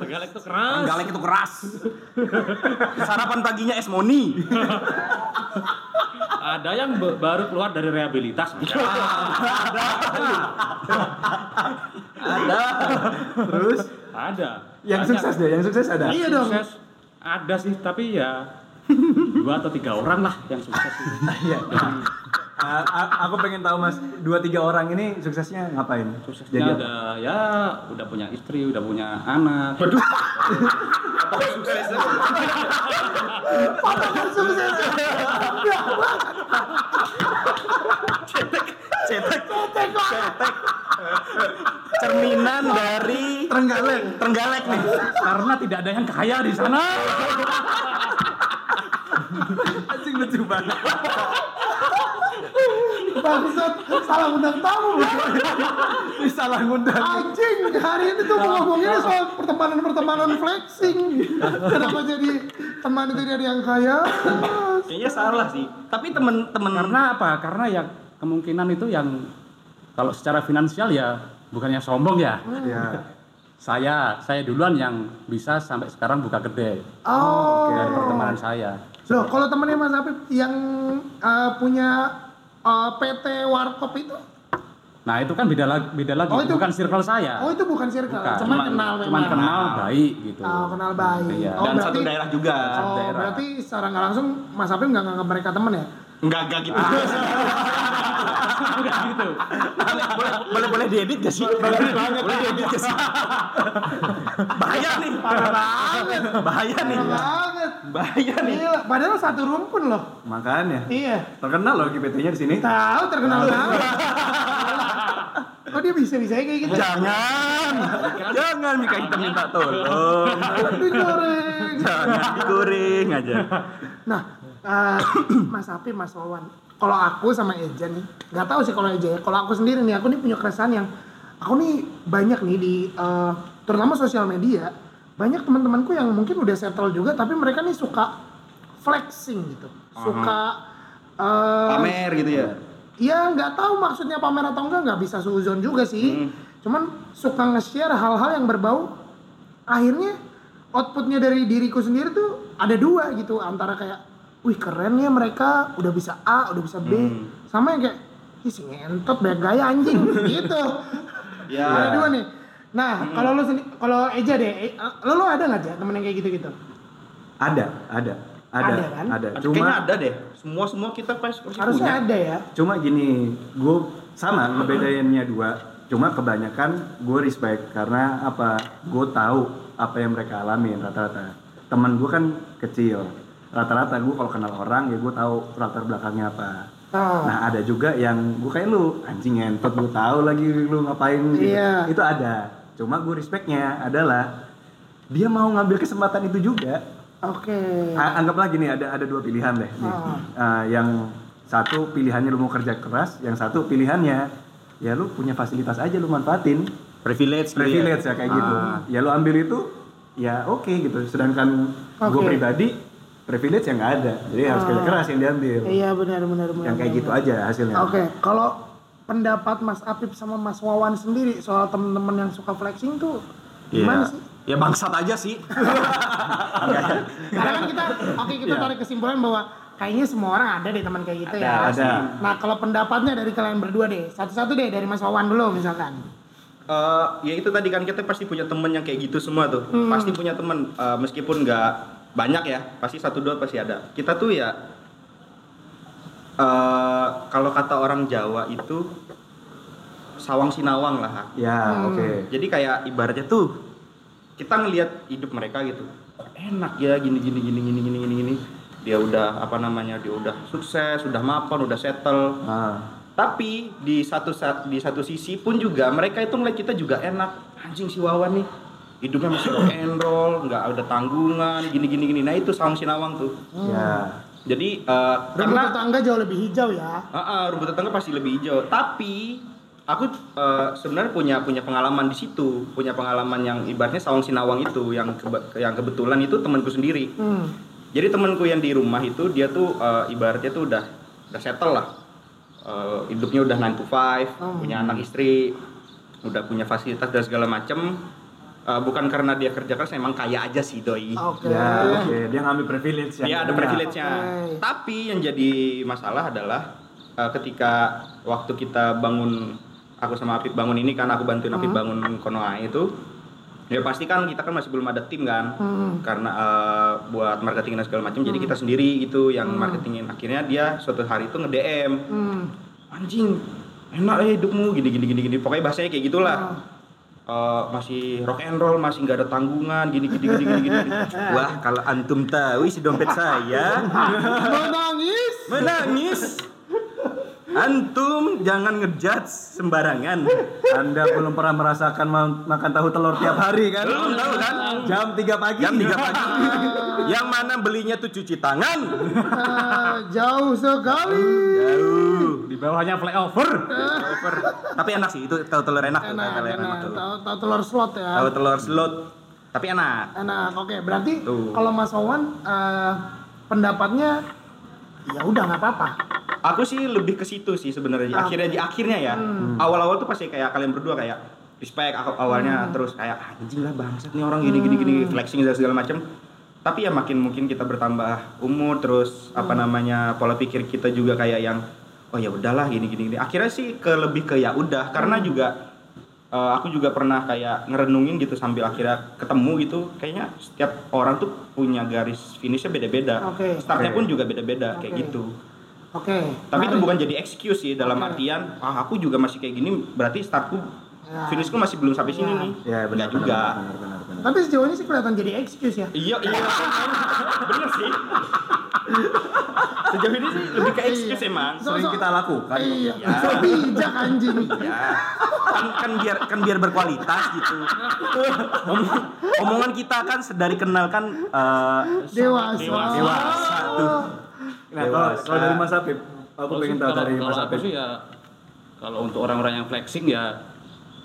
Tegalek tuh keras. Trenggalek itu keras. Sarapan paginya es moni. Ada yang baru keluar dari rehabilitas. <laughs> Ada. Terus Ada. yang Banyak. sukses deh, yang sukses ada. Iya dong. Sukses ada sih, tapi ya dua atau tiga orang lah yang sukses itu. <laughs> Iya. A- aku pengen tahu Mas, dua tiga orang ini suksesnya ngapain? Suksesnya Jadi apa? udah ya udah punya istri, udah punya anak. Waduh. Apa suksesnya? Potongan sukses. Cetek. Cetek. Cetek. Cerminan dari Trenggalek. Trenggalek nih. Karena tidak ada yang kaya di sana. Anjing lucu banget. Bangsat, salah undang tamu. Ini salah ngundang. Anjing, hari ini tuh mau ngomonginnya soal pertemanan-pertemanan flexing. Kenapa jadi teman itu dari yang kaya? Kayaknya salah sih. Tapi temen-temen Karena apa? Karena ya kemungkinan itu yang kalau secara finansial ya bukannya sombong ya. Ya. Saya saya duluan yang bisa sampai sekarang buka gede Oh. dari pertemanan saya. Loh, kalau temennya Mas Apip yang uh, punya uh, PT Warkop itu Nah itu kan beda lagi, beda lagi. Oh, itu- bukan circle saya. Oh itu bukan circle, Bukan. cuman kenal memang. Cuman kenal baik gitu. Oh kenal baik. Iya. Oh, Dan satu daerah juga. Oh daerah. berarti secara nggak langsung Mas Apim nggak nganggap mereka temen ya? Enggak, enggak gitu. Bukan gitu. boleh, boleh boleh diedit gak sih? Boleh diedit gak sih? Bahaya nih. Parah banget. Bahaya nih. Parah banget. Bahaya nih. Iya, padahal satu rumpun loh. Makanya Iya. terkenal loh GPT-nya di sini. Tahu terkenal banget. <laughs> Kok dia bisa bisa kayak gitu? Jangan. Jangan Mika kita minta tolong. Goreng. Jangan digoreng aja. Nah, eh, Mas Apim, Mas Wawan, kalau aku sama Eja nih, nggak tahu sih kalau Eja ya. Kalau aku sendiri nih, aku nih punya keresahan yang aku nih banyak nih di eh, terutama sosial media, banyak teman-temanku yang mungkin udah settle juga, tapi mereka nih suka flexing gitu, suka eh, Pamer gitu ya. Ya nggak tahu maksudnya pamer atau enggak nggak bisa suzon juga sih. Cuman suka nge-share hal-hal yang berbau akhirnya outputnya dari diriku sendiri tuh ada dua gitu antara kayak wih keren ya mereka udah bisa A udah bisa B sama yang kayak ih si ngentot banyak gaya anjing <laughs> gitu Ya. ada dua nih nah kalau lo sendi- kalau Eja deh eh, lo lo ada nggak aja temen yang kayak gitu gitu Ada, ada, ada, Ada kan? ada. Kayaknya Cuma ada deh. Semua semua kita pasti harusnya punya. ada ya cuma gini, gue sama ngebedainnya dua. Cuma kebanyakan gue respect karena apa? Gue tahu apa yang mereka alamin rata-rata. Temen gue kan kecil. Rata-rata gue kalau kenal orang ya gue tahu latar belakangnya apa. Ah. Nah ada juga yang gue kayak lu anjing ngentot gue tahu lagi lu ngapain gitu. Iya. Itu ada. Cuma gue respectnya adalah dia mau ngambil kesempatan itu juga. Oke A- anggaplah gini ada ada dua pilihan deh nih. Ah. Eh, yang satu pilihannya lu mau kerja keras, yang satu pilihannya ya lu punya fasilitas aja lu manfaatin. Privilege, gitu ya. Privilege ya kayak gitu. Ah. Ya lu ambil itu ya oke gitu. Sedangkan gue Oke. pribadi privilege yang nggak ada. Jadi harus Ah. kerja keras yang diambil. iya benar benar benar Yang kayak benar. gitu aja hasilnya. Oke, kalau pendapat Mas Apip sama Mas Wawan sendiri soal temen-temen yang suka flexing tuh gimana Iya. sih? Ya bangsat aja sih. Karena kan kita, oke kita Iya. tarik kesimpulan bahwa kayaknya semua orang ada deh teman kayak gitu ya. Ada, ada. Nah kalau pendapatnya dari kalian berdua deh, satu-satu deh dari Mas Wawan dulu misalkan. Eh, ya itu tadi kan kita pasti punya temen yang kayak gitu semua tuh. Pasti punya temen eh, meskipun nggak banyak ya, pasti satu dua pasti ada. Kita tuh ya eh kalau kata orang Jawa itu sawang sinawang lah. Ya, Hmm. oke. Jadi kayak ibaratnya tuh kita ngelihat hidup mereka gitu. Enak ya gini gini gini gini gini gini gini. Dia udah apa namanya? Dia udah sukses, udah mapan, udah settle. Ah. Tapi di satu saat di satu sisi pun juga mereka itu ngeliat kita juga enak. Anjing si Wawan nih hidupnya masih rock and roll, nggak ada tanggungan, gini gini gini. Nah itu sawang sinawang tuh. Ya. Jadi eh, Rumput karena tetangga jauh lebih hijau ya. Ah, ah, rumput tetangga pasti lebih hijau. Tapi aku eh, sebenarnya punya punya pengalaman di situ, punya pengalaman yang ibaratnya sawang sinawang itu yang kebe- yang kebetulan itu temanku sendiri. Hmm. Jadi temanku yang di rumah itu dia tuh eh, ibaratnya tuh udah udah settle lah. Eh, hidupnya udah 9 to 5, Hmm. punya anak istri, udah punya fasilitas dan segala macem. Eh, bukan karena dia kerja keras, emang kaya aja sih doi. Oke. Ya, oke. Dia ngambil privilege yang Iya ada privilege-nya. Oke. Tapi yang jadi masalah adalah uh, ketika waktu kita bangun aku sama Apip bangun ini kan aku bantuin Apip bangun Konoha itu. Ya pasti kan kita kan masih belum ada tim kan. Hmm. karena uh, buat marketing dan segala macam jadi kita sendiri itu yang marketingin. Akhirnya dia suatu hari itu nge DM Hmm. anjing enak ya hidupmu gini gini gini gini. Pokoknya bahasanya kayak gitulah. Ah. Eh, masih rock and roll masih nggak ada tanggungan gini gini gini gini, gini. <laughs> wah kalau antum tahu isi dompet saya. <laughs> Menangis. menangis antum jangan ngejudge sembarangan Anda belum pernah merasakan ma- makan tahu telur tiap hari kan? belum tahu kan Jam 3 pagi. jam 3 pagi <laughs> yang mana belinya tuh cuci tangan Ah, jauh sekali. jauh Di bawahnya flyover. over tapi enak sih itu tahu telur enak Enak, tahu telur enak. Tahu tahu telur slot ya. tahu telur slot tapi enak Enak. Oke, berarti kalau Mas Wawan eh, pendapatnya ya udah nggak apa-apa. Aku sih lebih ke situ sih sebenarnya. Ah. Akhirnya di akhirnya ya. Awal-awal tuh pasti kayak kalian berdua kayak respect aku awalnya terus kayak anjing lah bangsat nih orang gini gini gini flexing dan segala macam. Tapi ya makin mungkin kita bertambah umur terus apa namanya pola pikir kita juga kayak yang oh ya udahlah gini gini gini akhirnya sih ke lebih ke ya udah karena juga eh, aku juga pernah kayak ngerenungin gitu sambil akhirnya ketemu gitu kayaknya setiap orang tuh punya garis finishnya beda-beda Oke. startnya Oke. pun juga beda-beda kayak Oke. gitu Oke. tapi itu menarik. bukan jadi excuse sih dalam Oke. artian ah aku juga masih kayak gini berarti startku Ya. finishku masih belum sampai sini Ya. nih Ya benar Nggak juga Benar benar benar. Tapi sejauh ini sih kelihatan jadi excuse ya. iya iya <laughs> bener sih sejauh ini sih lebih ke excuse Iya. emang So- Sering so- kita lakukan. Iya. Ya. So bijak anjing. ya kan kan biar kan biar berkualitas gitu Omong- omongan kita kan sedari kenal kan eh, Dewasa. Dewasa. Dewasa tuh. Nah, kalau kalau dari Mas Apip, aku Kalau pengen tahu kalau- dari kalau Mas aku Apip. sih ya kalau untuk orang-orang yang flexing ya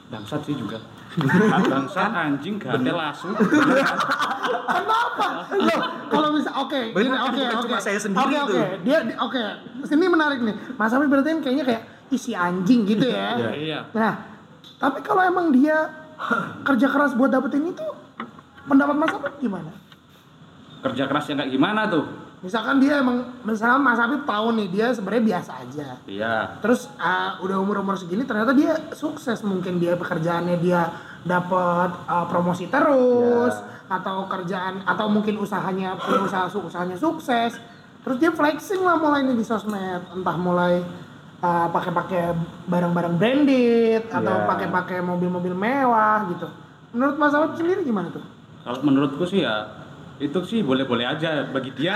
bangsat sih juga. <laughs> bangsat anjing gatel lasu. Kenapa? Loh, kalau bisa oke, kan, oke, oke. cuma saya sendiri Oke, tuh. oke. Dia di- oke. Sini menarik nih. Mas Abi berarti kan kayaknya kayak isi anjing gitu ya. Iya. Iya. Nah, tapi kalau emang dia kerja keras buat dapetin itu, pendapat Mas Abi gimana? Kerja kerasnya kayak gimana tuh? Misalkan dia emang, misalnya Mas Abi tahu nih dia sebenarnya biasa aja. Iya. Terus ah, udah umur umur segini ternyata dia sukses mungkin dia pekerjaannya dia dapat ah, promosi terus atau kerjaan atau mungkin usahanya punya usaha usahanya sukses terus dia flexing lah mulai nih di sosmed entah mulai ah, pakai-pakai barang-barang branded atau Ya. pakai-pakai mobil-mobil mewah gitu menurut Mas Awad sendiri gimana tuh? Kalau menurutku sih ya itu sih boleh-boleh aja bagi dia.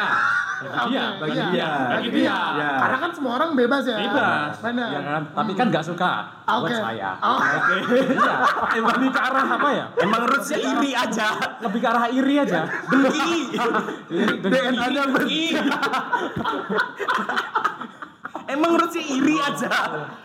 Bagi dia, Oke, bagi dia, Bagi bagi dia. Iya. Karena kan semua orang bebas ya. Bebas. Benar. Ya kan? Tapi kan nggak suka buat Oke. saya. Oh. <laughs> Iya. Emang lebih ke arah apa ya? emang rootsnya iri aja Lebih ke arah iri aja. dengki DNA-nya <laughs> emang rootsnya iri aja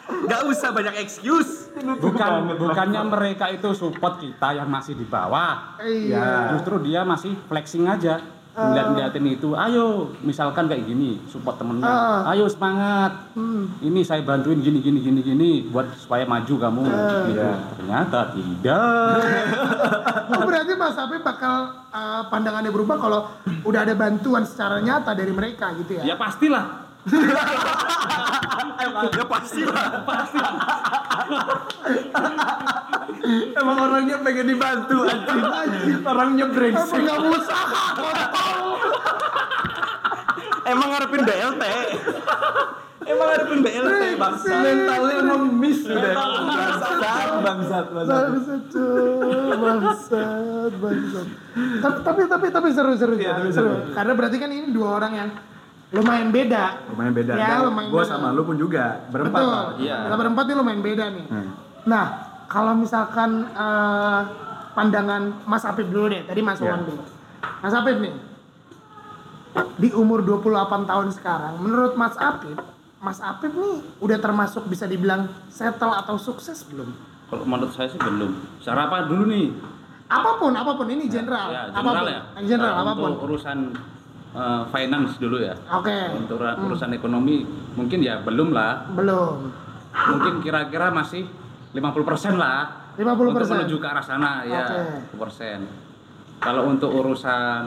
nggak usah banyak excuse Bukan, bukannya mereka itu support kita yang masih di bawah. Iya. Justru dia masih flexing aja. Ngeliat-ngeliatin itu, ayo misalkan kayak gini, support temennya. Ah. Ayo semangat. Hmm. Ini saya bantuin gini gini gini gini buat supaya maju kamu. Gitu. Iya. Ternyata tidak. <laughs> Oh berarti Mas Api bakal uh, pandangannya berubah kalau udah ada bantuan secara nyata dari mereka gitu ya? ya pastilah. Ya pasti lah Emang orangnya pengen dibantu anjing. Orangnya Emang brengsek. nggak usaha, emang ngarepin BLT emang ngarepin BLT bangsa Mentalnya emang miss udah. Bangsat, bangsat, bangsat. Bangsat, bangsat, bangsat. Tapi tapi tapi seru seru Iya, ya, seru. Karena berarti kan ini dua orang yang lumayan beda. Lumayan beda. Ya, lumayan Gue beda. sama lu pun juga berempat. Betul. Iya. Kita berempat nih lumayan beda nih. Hmm. Nah, kalau misalkan eh, pandangan Mas Apip dulu deh, tadi Mas Iya. Wan dulu. Mas Apip nih, di umur 28 tahun sekarang, menurut Mas Apip, Mas Apip nih udah termasuk bisa dibilang settle atau sukses belum? Kalau menurut saya sih belum. Cara apa dulu nih? Apa pun, apa pun ini general, Ya, apa pun, general ya. general, apa pun. Untuk urusan eh, finance dulu ya. Oke, Untuk ura- urusan ekonomi mungkin ya belum lah. belum. Mungkin kira-kira masih 50% lah. 50%. Untuk menuju ke arah sana ya, Oke. 50%. persen. Kalau untuk urusan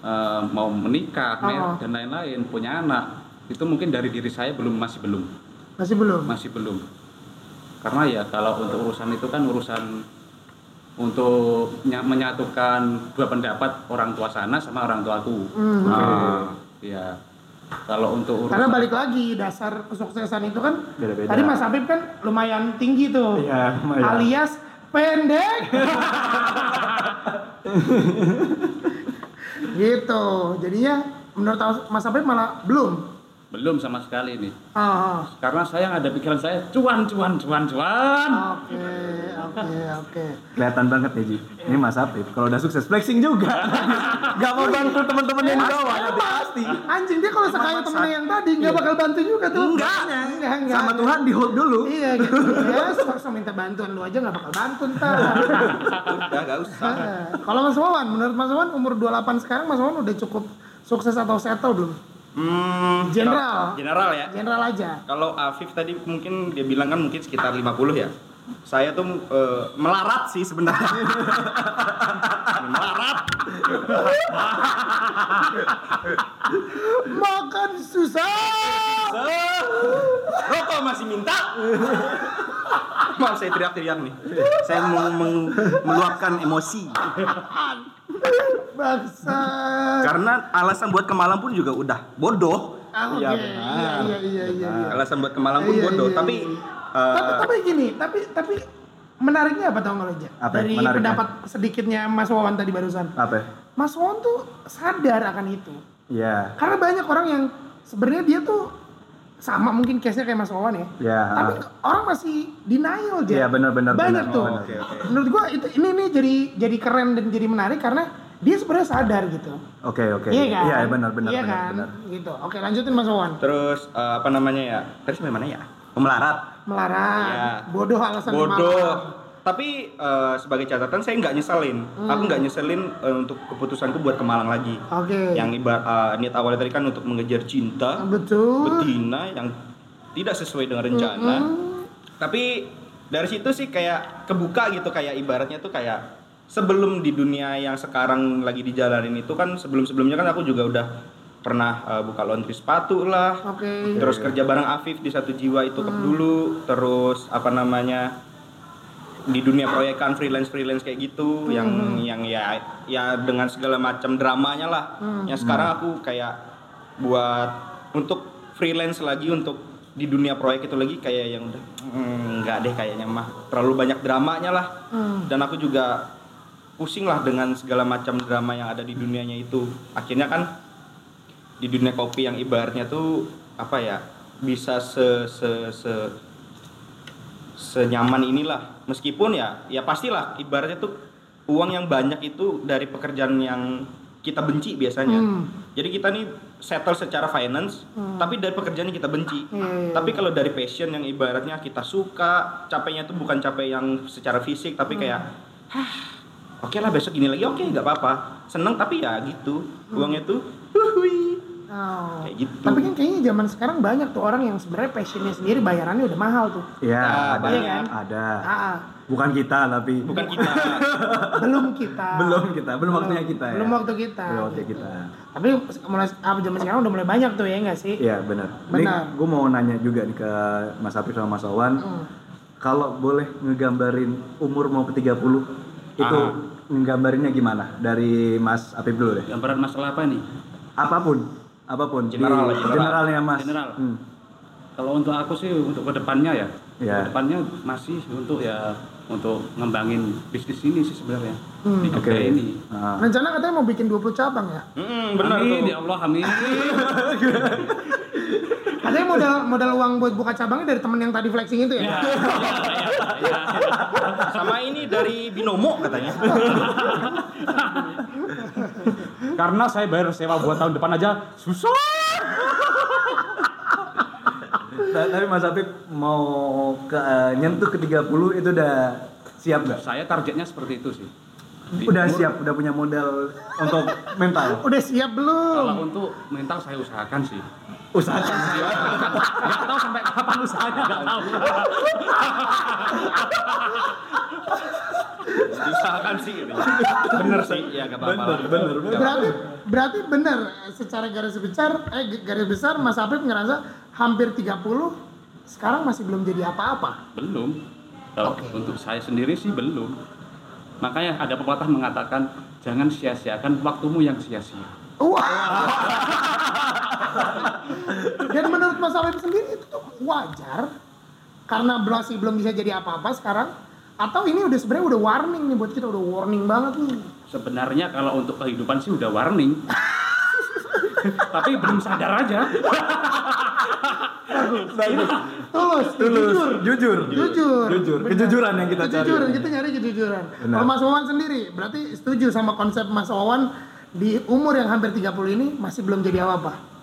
eh, mau menikah Oh. mer- dan lain-lain, punya anak, itu mungkin dari diri saya belum masih belum, Masih belum. masih belum. Karena ya kalau untuk urusan itu kan urusan untuk nya- menyatukan dua pendapat orang tua sana sama orang tuaku. Hmm. Nah, ya. Kalau untuk urusan Karena balik lagi dasar kesuksesan itu kan Beda-beda. tadi Mas Habib kan lumayan tinggi tuh. Iya, lumayan. Alias pendek. <laughs> gitu. Jadinya menurut Mas Habib malah belum. Belum sama sekali nih. Ah, ah. Karena saya ada pikiran saya cuan cuan cuan cuan. Oke, oke, oke. Kelihatan banget ya Ji. Ini Mas Apip kalau udah sukses flexing juga. <laughs> Gak mau bantu teman-teman yang di bawah nanti pasti. Anjing dia kalau sekaya temennya yang tadi nggak bakal bantu juga tuh. Enggak. enggak, enggak. Sama Tuhan di hold dulu. Iya gitu. Ya, sosok minta bantuan lu aja nggak bakal bantu ntar. udah gak usah Heeh. Kalau Mas Wawan, menurut Mas Wawan umur 28 sekarang Mas Wawan udah cukup sukses atau settle belum? Hmm, General. general ya General aja. kalau Afif tadi mungkin dia bilang kan mungkin sekitar 50 ya saya tuh eh, melarat sih sebenarnya <laughs> melarat Makan susah. masih minta. Maaf saya teriak-teriak nih. Saya mau meng- meluapkan emosi. Bangsa. Karena alasan buat ke Malang pun juga udah bodoh. Ah, Oke. Iya, Iya, benar. iya, iya, iya. iya. Alasan buat ke Malang pun Iya, bodoh. iya, Tapi iya. eh, tapi, tapi gini, tapi tapi menariknya apa tau nggak lo, Ja? Apa? Dari Menariknya? pendapat sedikitnya Mas Wawan tadi barusan. Apa? Mas Wawan tuh sadar akan itu. Ya. Karena banyak orang yang sebenarnya dia tuh sama mungkin case-nya kayak Mas Wawan ya. Ya. Tapi orang masih denial aja. Iya, benar, benar, Banyak benar. tuh. Oh, oke, oke. Menurut gua itu ini nih jadi jadi keren dan jadi menarik karena dia sebenarnya sadar gitu. Oke, oke. Iya kan? Iya, benar, benar, Iya benar, kan? benar. Gitu. Oke, lanjutin Mas Wawan. terus eh, apa namanya ya? Sampai mana ya? Pemelarat. Melarang. Iya. Bodoh alasan Bodoh. Tapi eh, sebagai catatan saya nggak nyeselin. Hmm. Aku nggak nyeselin eh, untuk keputusanku buat ke Malang lagi. Oke. Yang ibar eh, niat awalnya tadi kan untuk mengejar cinta, betul. betina yang tidak sesuai dengan rencana. Mm-mm. Tapi dari situ sih kayak kebuka gitu kayak ibaratnya tuh kayak sebelum di dunia yang sekarang lagi dijalanin itu kan sebelum-sebelumnya kan aku juga udah pernah eh, buka laundry sepatu lah. Oke. Terus kerja bareng Afif di satu jiwa itu Hmm. dulu, terus apa namanya di dunia proyekan freelance freelance kayak gitu Hmm. yang yang ya ya dengan segala macam dramanya lah. Hmm. Yang sekarang aku kayak buat untuk freelance lagi untuk di dunia proyek itu lagi kayak yang udah "Hmm, nggak deh kayaknya mah terlalu banyak dramanya lah Hmm. dan aku juga pusing lah dengan segala macam drama yang ada di dunianya itu akhirnya kan di dunia kopi yang ibaratnya tuh apa ya bisa se se se senyaman inilah. Meskipun ya ya pastilah ibaratnya tuh uang yang banyak itu dari pekerjaan yang kita benci biasanya. Hmm. jadi kita nih settle secara finance Hmm. tapi dari pekerjaan yang kita benci. Iya. tapi kalau dari passion yang ibaratnya kita suka capeknya tuh bukan capek yang secara fisik tapi kayak hah oke lah besok gini lagi oke nggak apa-apa. Seneng tapi ya gitu. Uangnya tuh Oh. kayak gitu Tapi kan kayaknya zaman sekarang banyak tuh orang yang sebenarnya passionnya sendiri bayarannya udah mahal tuh. Iya, Ya, ada. banyak. Ada. Ah, ah. Bukan kita tapi bukan kita <laughs> belum kita. belum kita, belum waktunya kita ya. Belum waktu kita. Belum waktu kita. Tapi mulai apa zaman sekarang udah mulai banyak tuh ya enggak sih? Iya, benar. Benar. Gue mau nanya juga nih ke Mas Apif sama Mas Owan. Hmm. Kalau boleh ngegambarin umur mau ke 30 itu Ah. ngegambarinnya gimana? Dari Mas Apif dulu deh. Gambaran masalah apa nih? Apa pun, apa pun. Di- General, general. generalnya Mas. General. Hmm. Kalau untuk aku sih untuk ke depannya ya, Ya. ke depannya masih untuk ya untuk ngembangin bisnis ini sih sebenarnya Hmm. di Oke. kedai ini. Ah. Rencana katanya mau bikin 20 cabang ya? Mm, benar amin, tuh ya Allah amin. <laughs> Katanya modal modal uang buat buka cabangnya dari temen yang tadi flexing itu ya? ya, ya, ya, ya. <laughs> sama ini dari binomo katanya <laughs> Karena saya bayar sewa buat tahun depan aja susah. Ta- Tapi Mas Apif mau ke eh, nyentuh ke 30 itu udah siap nggak? Saya targetnya seperti itu sih. Di Udah umur- siap, udah punya modal untuk mental. <laughs> Udah siap belum? Kalau untuk mental saya usahakan sih. Usahakan. Gak tahu sampai kapan usahanya gak tahu. <laughs> sih gitu. bener sih ya gak apa-apa. Bener, bener. Berarti berarti benar secara garis besar eh garis besar Mas Apip ngerasa hampir 30 sekarang masih belum jadi apa-apa. Belum. Kalau Oke. untuk saya sendiri sih belum. Makanya ada pepatah mengatakan jangan sia-siakan waktumu yang sia-sia. Wah. Dan menurut Mas Apip sendiri itu tuh wajar karena masih belum bisa jadi apa-apa sekarang atau ini udah sebenarnya udah warning nih buat kita udah warning banget nih. Sebenarnya kalau untuk kehidupan sih udah warning. <laughs> Tapi belum sadar aja. Tulus, Tulus, jujur. jujur. Jujur. Jujur. Kejujuran yang kita cari. Kejujuran, kita nyari kejujuran. Benar. Kalau Mas Wawan sendiri, berarti setuju sama konsep Mas Wawan di umur yang hampir 30 ini masih belum jadi apa-apa.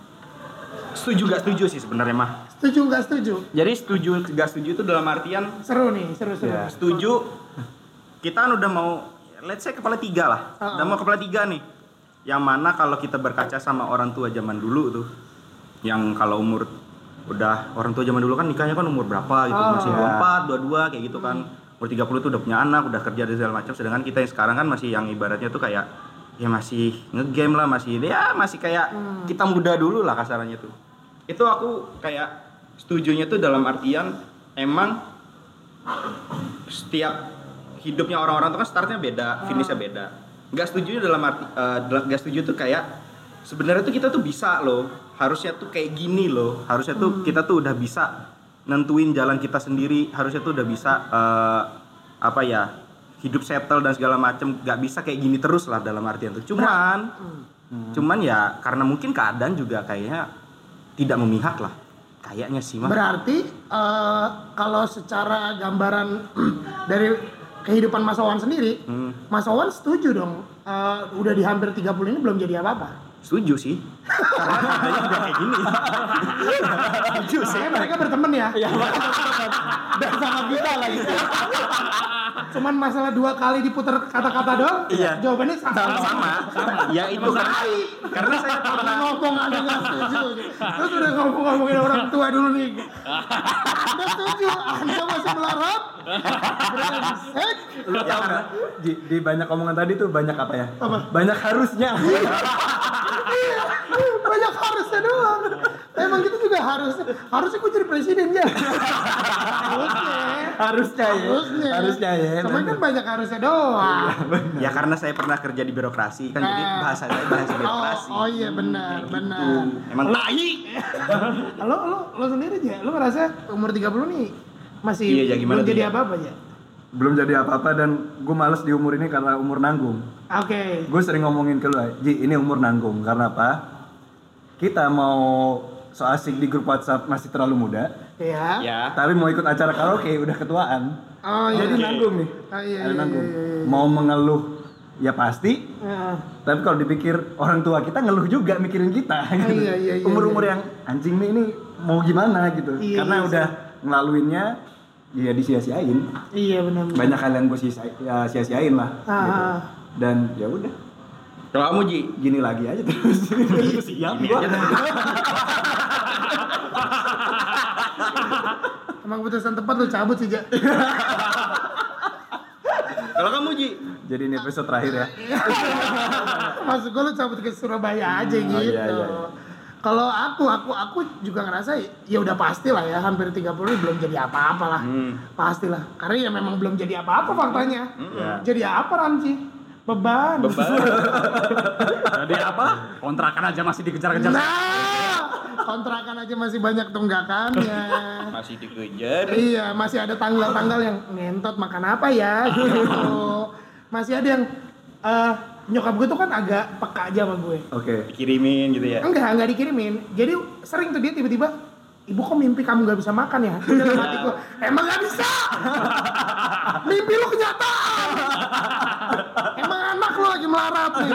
setuju gak setuju sih sebenarnya mah Setuju nggak setuju? jadi setuju gak setuju itu dalam artian Seru nih, seru-seru. Ya. setuju kita kan udah mau let's say kepala tiga lah Uh-uh. udah mau kepala tiga nih yang mana kalau kita berkaca sama orang tua zaman dulu tuh yang kalau umur udah orang tua zaman dulu kan nikahnya kan umur berapa gitu Oh. masih Ya. 24, 22 kayak gitu kan umur 30 tuh udah punya anak udah kerja dan segala macam sedangkan kita yang sekarang kan masih yang ibaratnya tuh kayak ya masih ngegame lah masih ya masih kayak Hmm. kita muda dulu lah kasarannya tuh itu aku kayak setujunya tuh dalam artian emang setiap hidupnya orang-orang tuh kan startnya beda, finishnya beda. Nggak setuju dalam arti eh, dal- nggak setuju tuh kayak sebenarnya tuh kita tuh bisa loh. Harusnya tuh kayak gini loh. Harusnya tuh kita tuh udah bisa nentuin jalan kita sendiri. Harusnya tuh udah bisa eh, apa ya? hidup settle dan segala macem nggak bisa kayak gini terus lah dalam artian tuh cuman cuman ya karena mungkin keadaan juga kayaknya tidak memihak lah kayaknya sih mah Berarti eh, kalau secara gambaran <clears throat> dari kehidupan Mas Wawan sendiri, Hmm. Mas Wawan setuju dong eh, udah di hampir 30 ini belum jadi apa-apa. Setuju sih karena udah kayak gini setuju sih Saya mereka berteman ya. Dan sama kita lagi. Cuman masalah dua kali diputar kata-kata doang. Iya. Jawabannya sama. sama ya itu karena karena saya Pernah ngomong ada nggak setuju. Terus udah ngomong-ngomongin orang tua dulu nih. Udah setuju. Anda masih melarat. Brengsek. Ya karena di, di banyak omongan tadi tuh banyak apa ya? Apa? Banyak harusnya. <laughs> Iya, <laughs> banyak harusnya doang. Emang gitu juga harusnya. Harusnya gue jadi presiden ya. Harusnya. <laughs> harusnya ya. Harusnya. Harusnya ya. Cuman kan banyak harusnya doang. ya karena saya pernah kerja di birokrasi kan jadi Nah. bahasa saya bahasa Oh, birokrasi oh iya benar, benar. emang tai <laughs> Lo lo lo sendiri aja, lo ngerasa umur 30 nih masih Iya, ya, belum jadi ya? apa-apa ya? Belum jadi apa-apa dan gue males di umur ini karena umur nanggung. Oke. Gue sering ngomongin ke lu, Ji, ini umur nanggung karena apa? Kita mau so asik di grup WhatsApp masih terlalu muda, Ya. ya tapi mau ikut acara karaoke udah ketuaan. Oh iya. Jadi nanggung nih. Oh, iya, Ada iya, nanggung. iya, iya. Mau mengeluh ya pasti, Heeh. tapi kalau dipikir orang tua kita ngeluh juga mikirin kita. gitu. iya, iya, iya, Umur-umur iya. yang anjing nih ini mau gimana gitu. Iya, Karena iya, udah ngelaluinnya ya disia-siain. Iya benar. Banyak hal yang gue ya, sia-siain lah. Ah, gitu. Dan ya udah, kalau kamu Ji gini lagi aja terus. Siap Gini gua. aja tuh. Emang keputusan tepat lo cabut sih, Ja. kalau kamu Ji Jadi ini episode terakhir ya. Maksud gue lo cabut ke Surabaya aja Oh, gitu. iya, iya. Kalau aku, aku, aku juga ngerasa ya udah pasti lah ya hampir 30 belum jadi apa-apa lah. Hmm. Pastilah. Karena ya memang belum jadi apa-apa faktanya. Iya. Jadi apa Ramji? Beban. beban <laughs> Jadi apa? Kontrakan aja masih dikejar-kejar. Nah, kontrakan aja masih banyak tunggakannya. masih dikejar iya, masih ada tanggal-tanggal yang ngentot makan apa ya gitu. <laughs> Masih ada yang eh nyokap gue tuh kan agak peka aja sama gue. Oke. dikirimin gitu ya Enggak, enggak dikirimin. Jadi sering tuh dia tiba-tiba Ibu kok mimpi kamu gak bisa makan ya? Gue, emang gak bisa! <laughs> Mimpi lu kenyataan! Emang anak lu lagi melarat nih?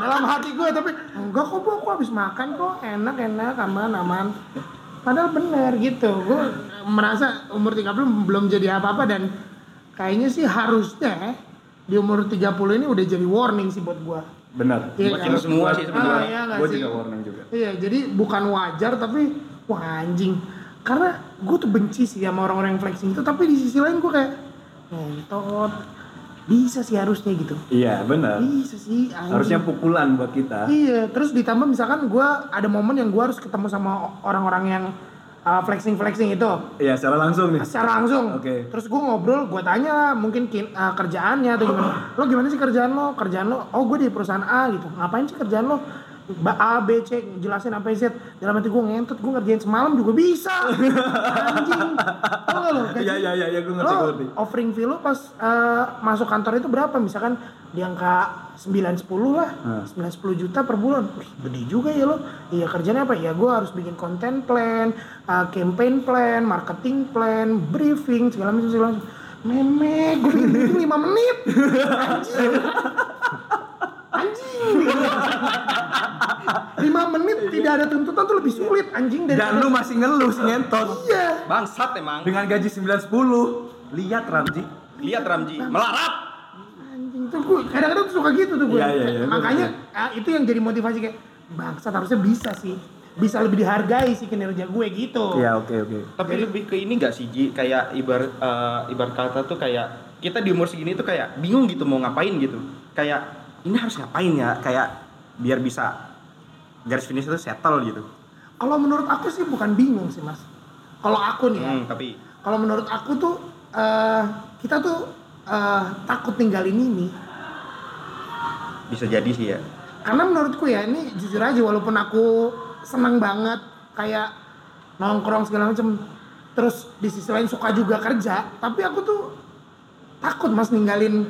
dalam hati gue, tapi enggak kok bu, aku habis makan kok, enak, enak, aman, aman. Padahal bener gitu, gue merasa umur 30 belum jadi apa-apa dan kayaknya sih harusnya di umur 30 ini udah jadi warning sih buat gue. Benar. Iya Buat kan? kita semua sih sebenarnya. Ah, iya Gue juga warning juga. Iya, jadi bukan wajar tapi wah anjing. Karena gue tuh benci sih sama orang-orang yang flexing itu, tapi di sisi lain gue kayak ngentot. Bisa sih harusnya gitu. Iya, benar. Bisa sih anjing. Harusnya pukulan buat kita. Iya, terus ditambah misalkan gue ada momen yang gue harus ketemu sama orang-orang yang uh, flexing-flexing itu Iya, secara langsung nih. secara langsung. Oke. Terus gue ngobrol, gue tanya mungkin kin- uh, kerjaannya atau gimana. Lo gimana sih kerjaan lo? Kerjaan lo? Oh gue di perusahaan A gitu. Ngapain sih kerjaan lo? Ba- A, B, C, jelasin apa Z. Dalam hati gue ngentot, gue ngerjain semalam juga bisa. Anjing. Tau gak lo? Iya, iya, iya, iya, gue ngerti, lo gue ngerti. offering fee lo pas uh, masuk kantor itu berapa? Misalkan di angka 9-10 lah. Hmm. 9-10 juta per bulan. Wih, gede juga ya lo. Iya kerjanya apa? Ya gue harus bikin konten plan, uh, campaign plan, marketing plan, briefing, segala macam segala macam. Memek, gue bikin briefing 5 menit. <laughs> Anjing. Anjing. 5 menit tidak ada tuntutan tuh lebih sulit anjing dari Dan lu masih ngeluh si ngentot. Iya. bangsat emang Dengan gaji 910. Lihat Ramji. lihat Ramji melarat anjing tuh gue kadang-kadang tuh suka gitu tuh gue Iya, iya, iya, makanya ah, itu yang jadi motivasi kayak bangsat harusnya bisa sih bisa lebih dihargai sih kinerja gue gitu Iya, oke, oke. tapi lebih ke ini gak sih Ji kayak ibarat eh, ibarat kata tuh kayak kita di umur segini tuh kayak bingung gitu mau ngapain gitu kayak ini harus ngapain ya? Kayak biar bisa garis finish itu settle gitu. Kalau menurut aku sih bukan bingung sih mas. Kalau aku nih ya. Hmm, tapi kalau menurut aku tuh eh, kita tuh eh, takut ninggalin ini. Bisa jadi sih ya. karena menurutku ya ini jujur aja walaupun aku senang banget kayak nongkrong segala macam terus di sisi lain suka juga kerja tapi aku tuh takut mas ninggalin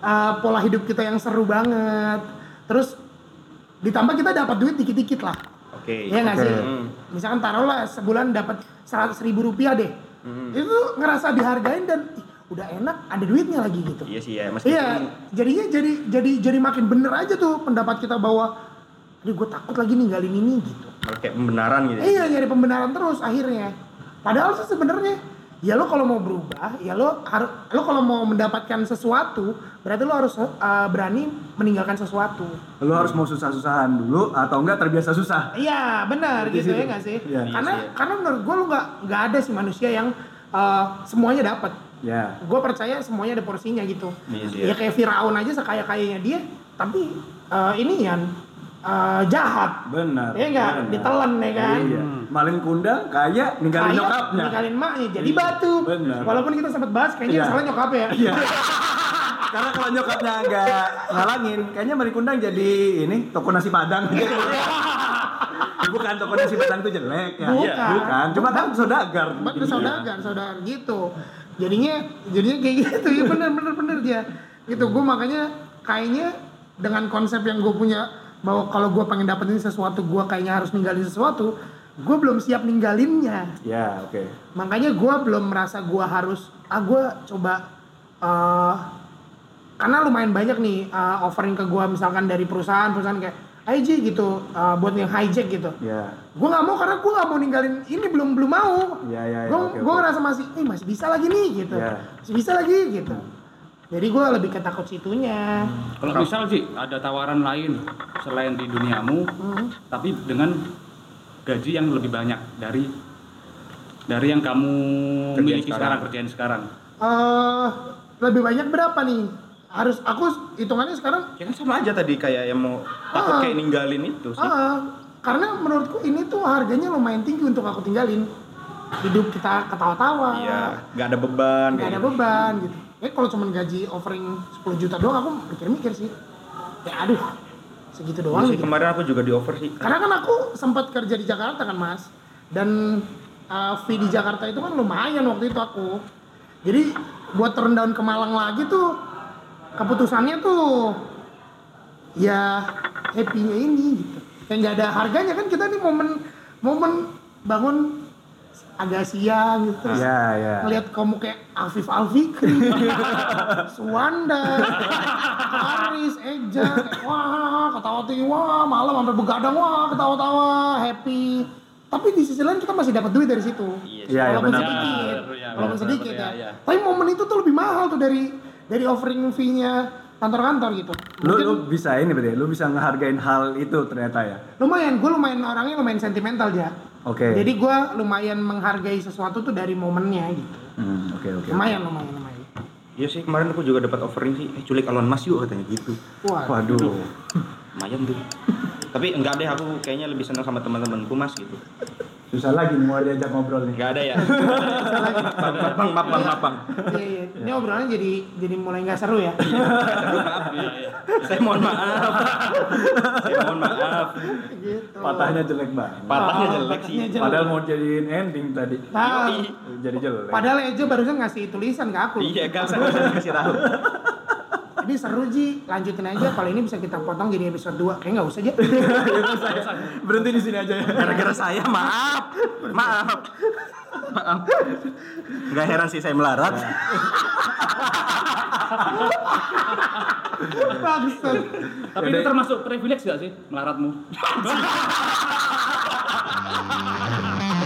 uh, pola hidup kita yang seru banget terus ditambah kita dapat duit dikit-dikit lah Oke. Iya nggak Oke. sih Hmm. misalkan taruhlah sebulan dapat seratus ribu rupiah deh Hmm. itu ngerasa dihargain dan ih, udah enak ada duitnya lagi gitu Iya sih ya, meskipun Iya, jadinya jadi jadi jadi makin bener aja tuh pendapat kita bahwa ini gue takut lagi ninggalin ini gitu. malah kayak pembenaran gitu. Iya, nyari pembenaran terus akhirnya. Padahal sih sebenarnya ya lo kalau mau berubah, ya lo harus lo kalau mau mendapatkan sesuatu, berarti lo harus uh, berani meninggalkan sesuatu. Lu harus mau susah-susahan dulu atau enggak terbiasa susah. Iya, benar gitu situ. ya nggak sih? Iya. Karena Iya ya. karena menurut gue lo nggak nggak ada sih manusia yang uh, semuanya dapat. Ya. gue percaya semuanya ada porsinya gitu Iya ya ya. kayak Firaun aja sekaya kayanya dia tapi eh, ini yang eh, jahat Benar. Iya nggak? benar. Ditelan, ya kan? Iya. Maling kundang kaya ninggalin Kaya, nyokapnya. ninggalin maknya jadi Iya, batu benar. walaupun kita sempat bahas kayaknya Iya. salah nyokap ya Iya. <laughs> Karena kalau nyokapnya nggak ngalangin, kayaknya maling kundang jadi ini toko nasi padang. <laughs> Bukan toko nasi padang itu jelek ya. Bukan. Iya, Bukan. Cuma kan saudagar. Buat saudagar, saudagar gitu. Jadinya, jadinya kayak gitu ya bener bener bener dia. Gitu, gue makanya kayaknya dengan konsep yang gue punya bahwa kalau gue pengen dapetin sesuatu, gue kayaknya harus ninggalin sesuatu. Gue belum siap ninggalinnya. Ya, oke. Makanya gue belum merasa gue harus, ah gue coba eh karena lumayan banyak nih eh, offering ke gue misalkan dari perusahaan-perusahaan kayak IG gitu eh, buat yang hijack gitu Ya. gue nggak mau karena gue nggak mau ninggalin ini belum belum mau Ya, ya, ya, gue gue oke. ngerasa masih eh masih bisa lagi nih gitu Ya. masih bisa lagi gitu jadi gue lebih ketakut situnya Kalau misal sih ada tawaran lain selain di duniamu, Hmm. tapi dengan gaji yang lebih banyak dari dari yang kamu Kerjaan miliki sekarang. sekarang, kerjaan sekarang. eh lebih banyak berapa nih harus aku hitungannya sekarang Ya kan sama aja tadi kayak yang mau takut kayak ninggalin itu sih. ah karena menurutku ini tuh harganya lumayan tinggi untuk aku tinggalin hidup kita ketawa-tawa Iya, nggak ada beban. nggak ada gitu. beban gitu ya kalau cuma gaji offering 10 juta doang aku mikir-mikir sih. Ya aduh segitu doang sih, gitu. kemarin aku juga di offer sih. Karena kan aku sempat kerja di Jakarta kan mas. Dan uh, fee di Jakarta itu kan lumayan waktu itu aku. Jadi buat turun down ke Malang lagi tuh Keputusannya tuh Ya happy-nya ini gitu. Kayak nggak ada harganya kan kita nih momen Momen bangun agak siang gitu terus Ya, ya. ngelihat kamu kayak Afif Alfikri, <laughs> Suwanda, Aris, Eja, kayak, wah ketawa tuh, wah malam sampai begadang, wah ketawa-tawa, happy. Tapi di sisi lain kita masih dapat duit dari situ. Iya Iya, ya, walaupun benar. sedikit, Ya, walaupun benar, sedikit ya. ya, ya. Tapi momen itu tuh lebih mahal tuh dari dari offering fee-nya kantor-kantor gitu. Lu Mungkin lu bisa ini berarti, lu bisa ngehargain hal itu ternyata ya. lumayan, gue lumayan orangnya lumayan sentimental ya. Oke. Jadi gue lumayan menghargai sesuatu tuh dari momennya gitu. Hmm, oke oke. Lumayan, lumayan, lumayan. Iya sih, kemarin aku juga dapat offering sih. Eh, culik Elon Musk yuk katanya gitu. Wah, Waduh. Lumayan tuh. Tapi enggak deh, aku kayaknya lebih senang sama teman-temanku Mas gitu. Susah lagi nih mau diajak ngobrol nih. Enggak ada ya. Maaf bang, maaf bang, maaf bang. Iya, iya. Ini obrolannya jadi jadi mulai nggak seru ya. Iya, iya. Saya mohon maaf. Saya mohon maaf. gitu. Patahnya jelek banget. Patahnya jelek sih. patahnya jelek. Padahal mau jadiin ending tadi. Nah. Jadi jelek. padahal Ejo barusan ngasih tulisan ke aku. Iya, kan saya kasih tahu. Ini seru Ji, lanjutin aja. Kalau ini bisa kita potong jadi episode 2. Kayaknya nggak usah aja. <laughs> Berhenti di sini aja ya. Gara-gara saya, maaf. Maaf. Maaf. Enggak heran sih saya melarat. <laughs> Bangsat. Tapi itu termasuk privilege gak sih melaratmu? <laughs>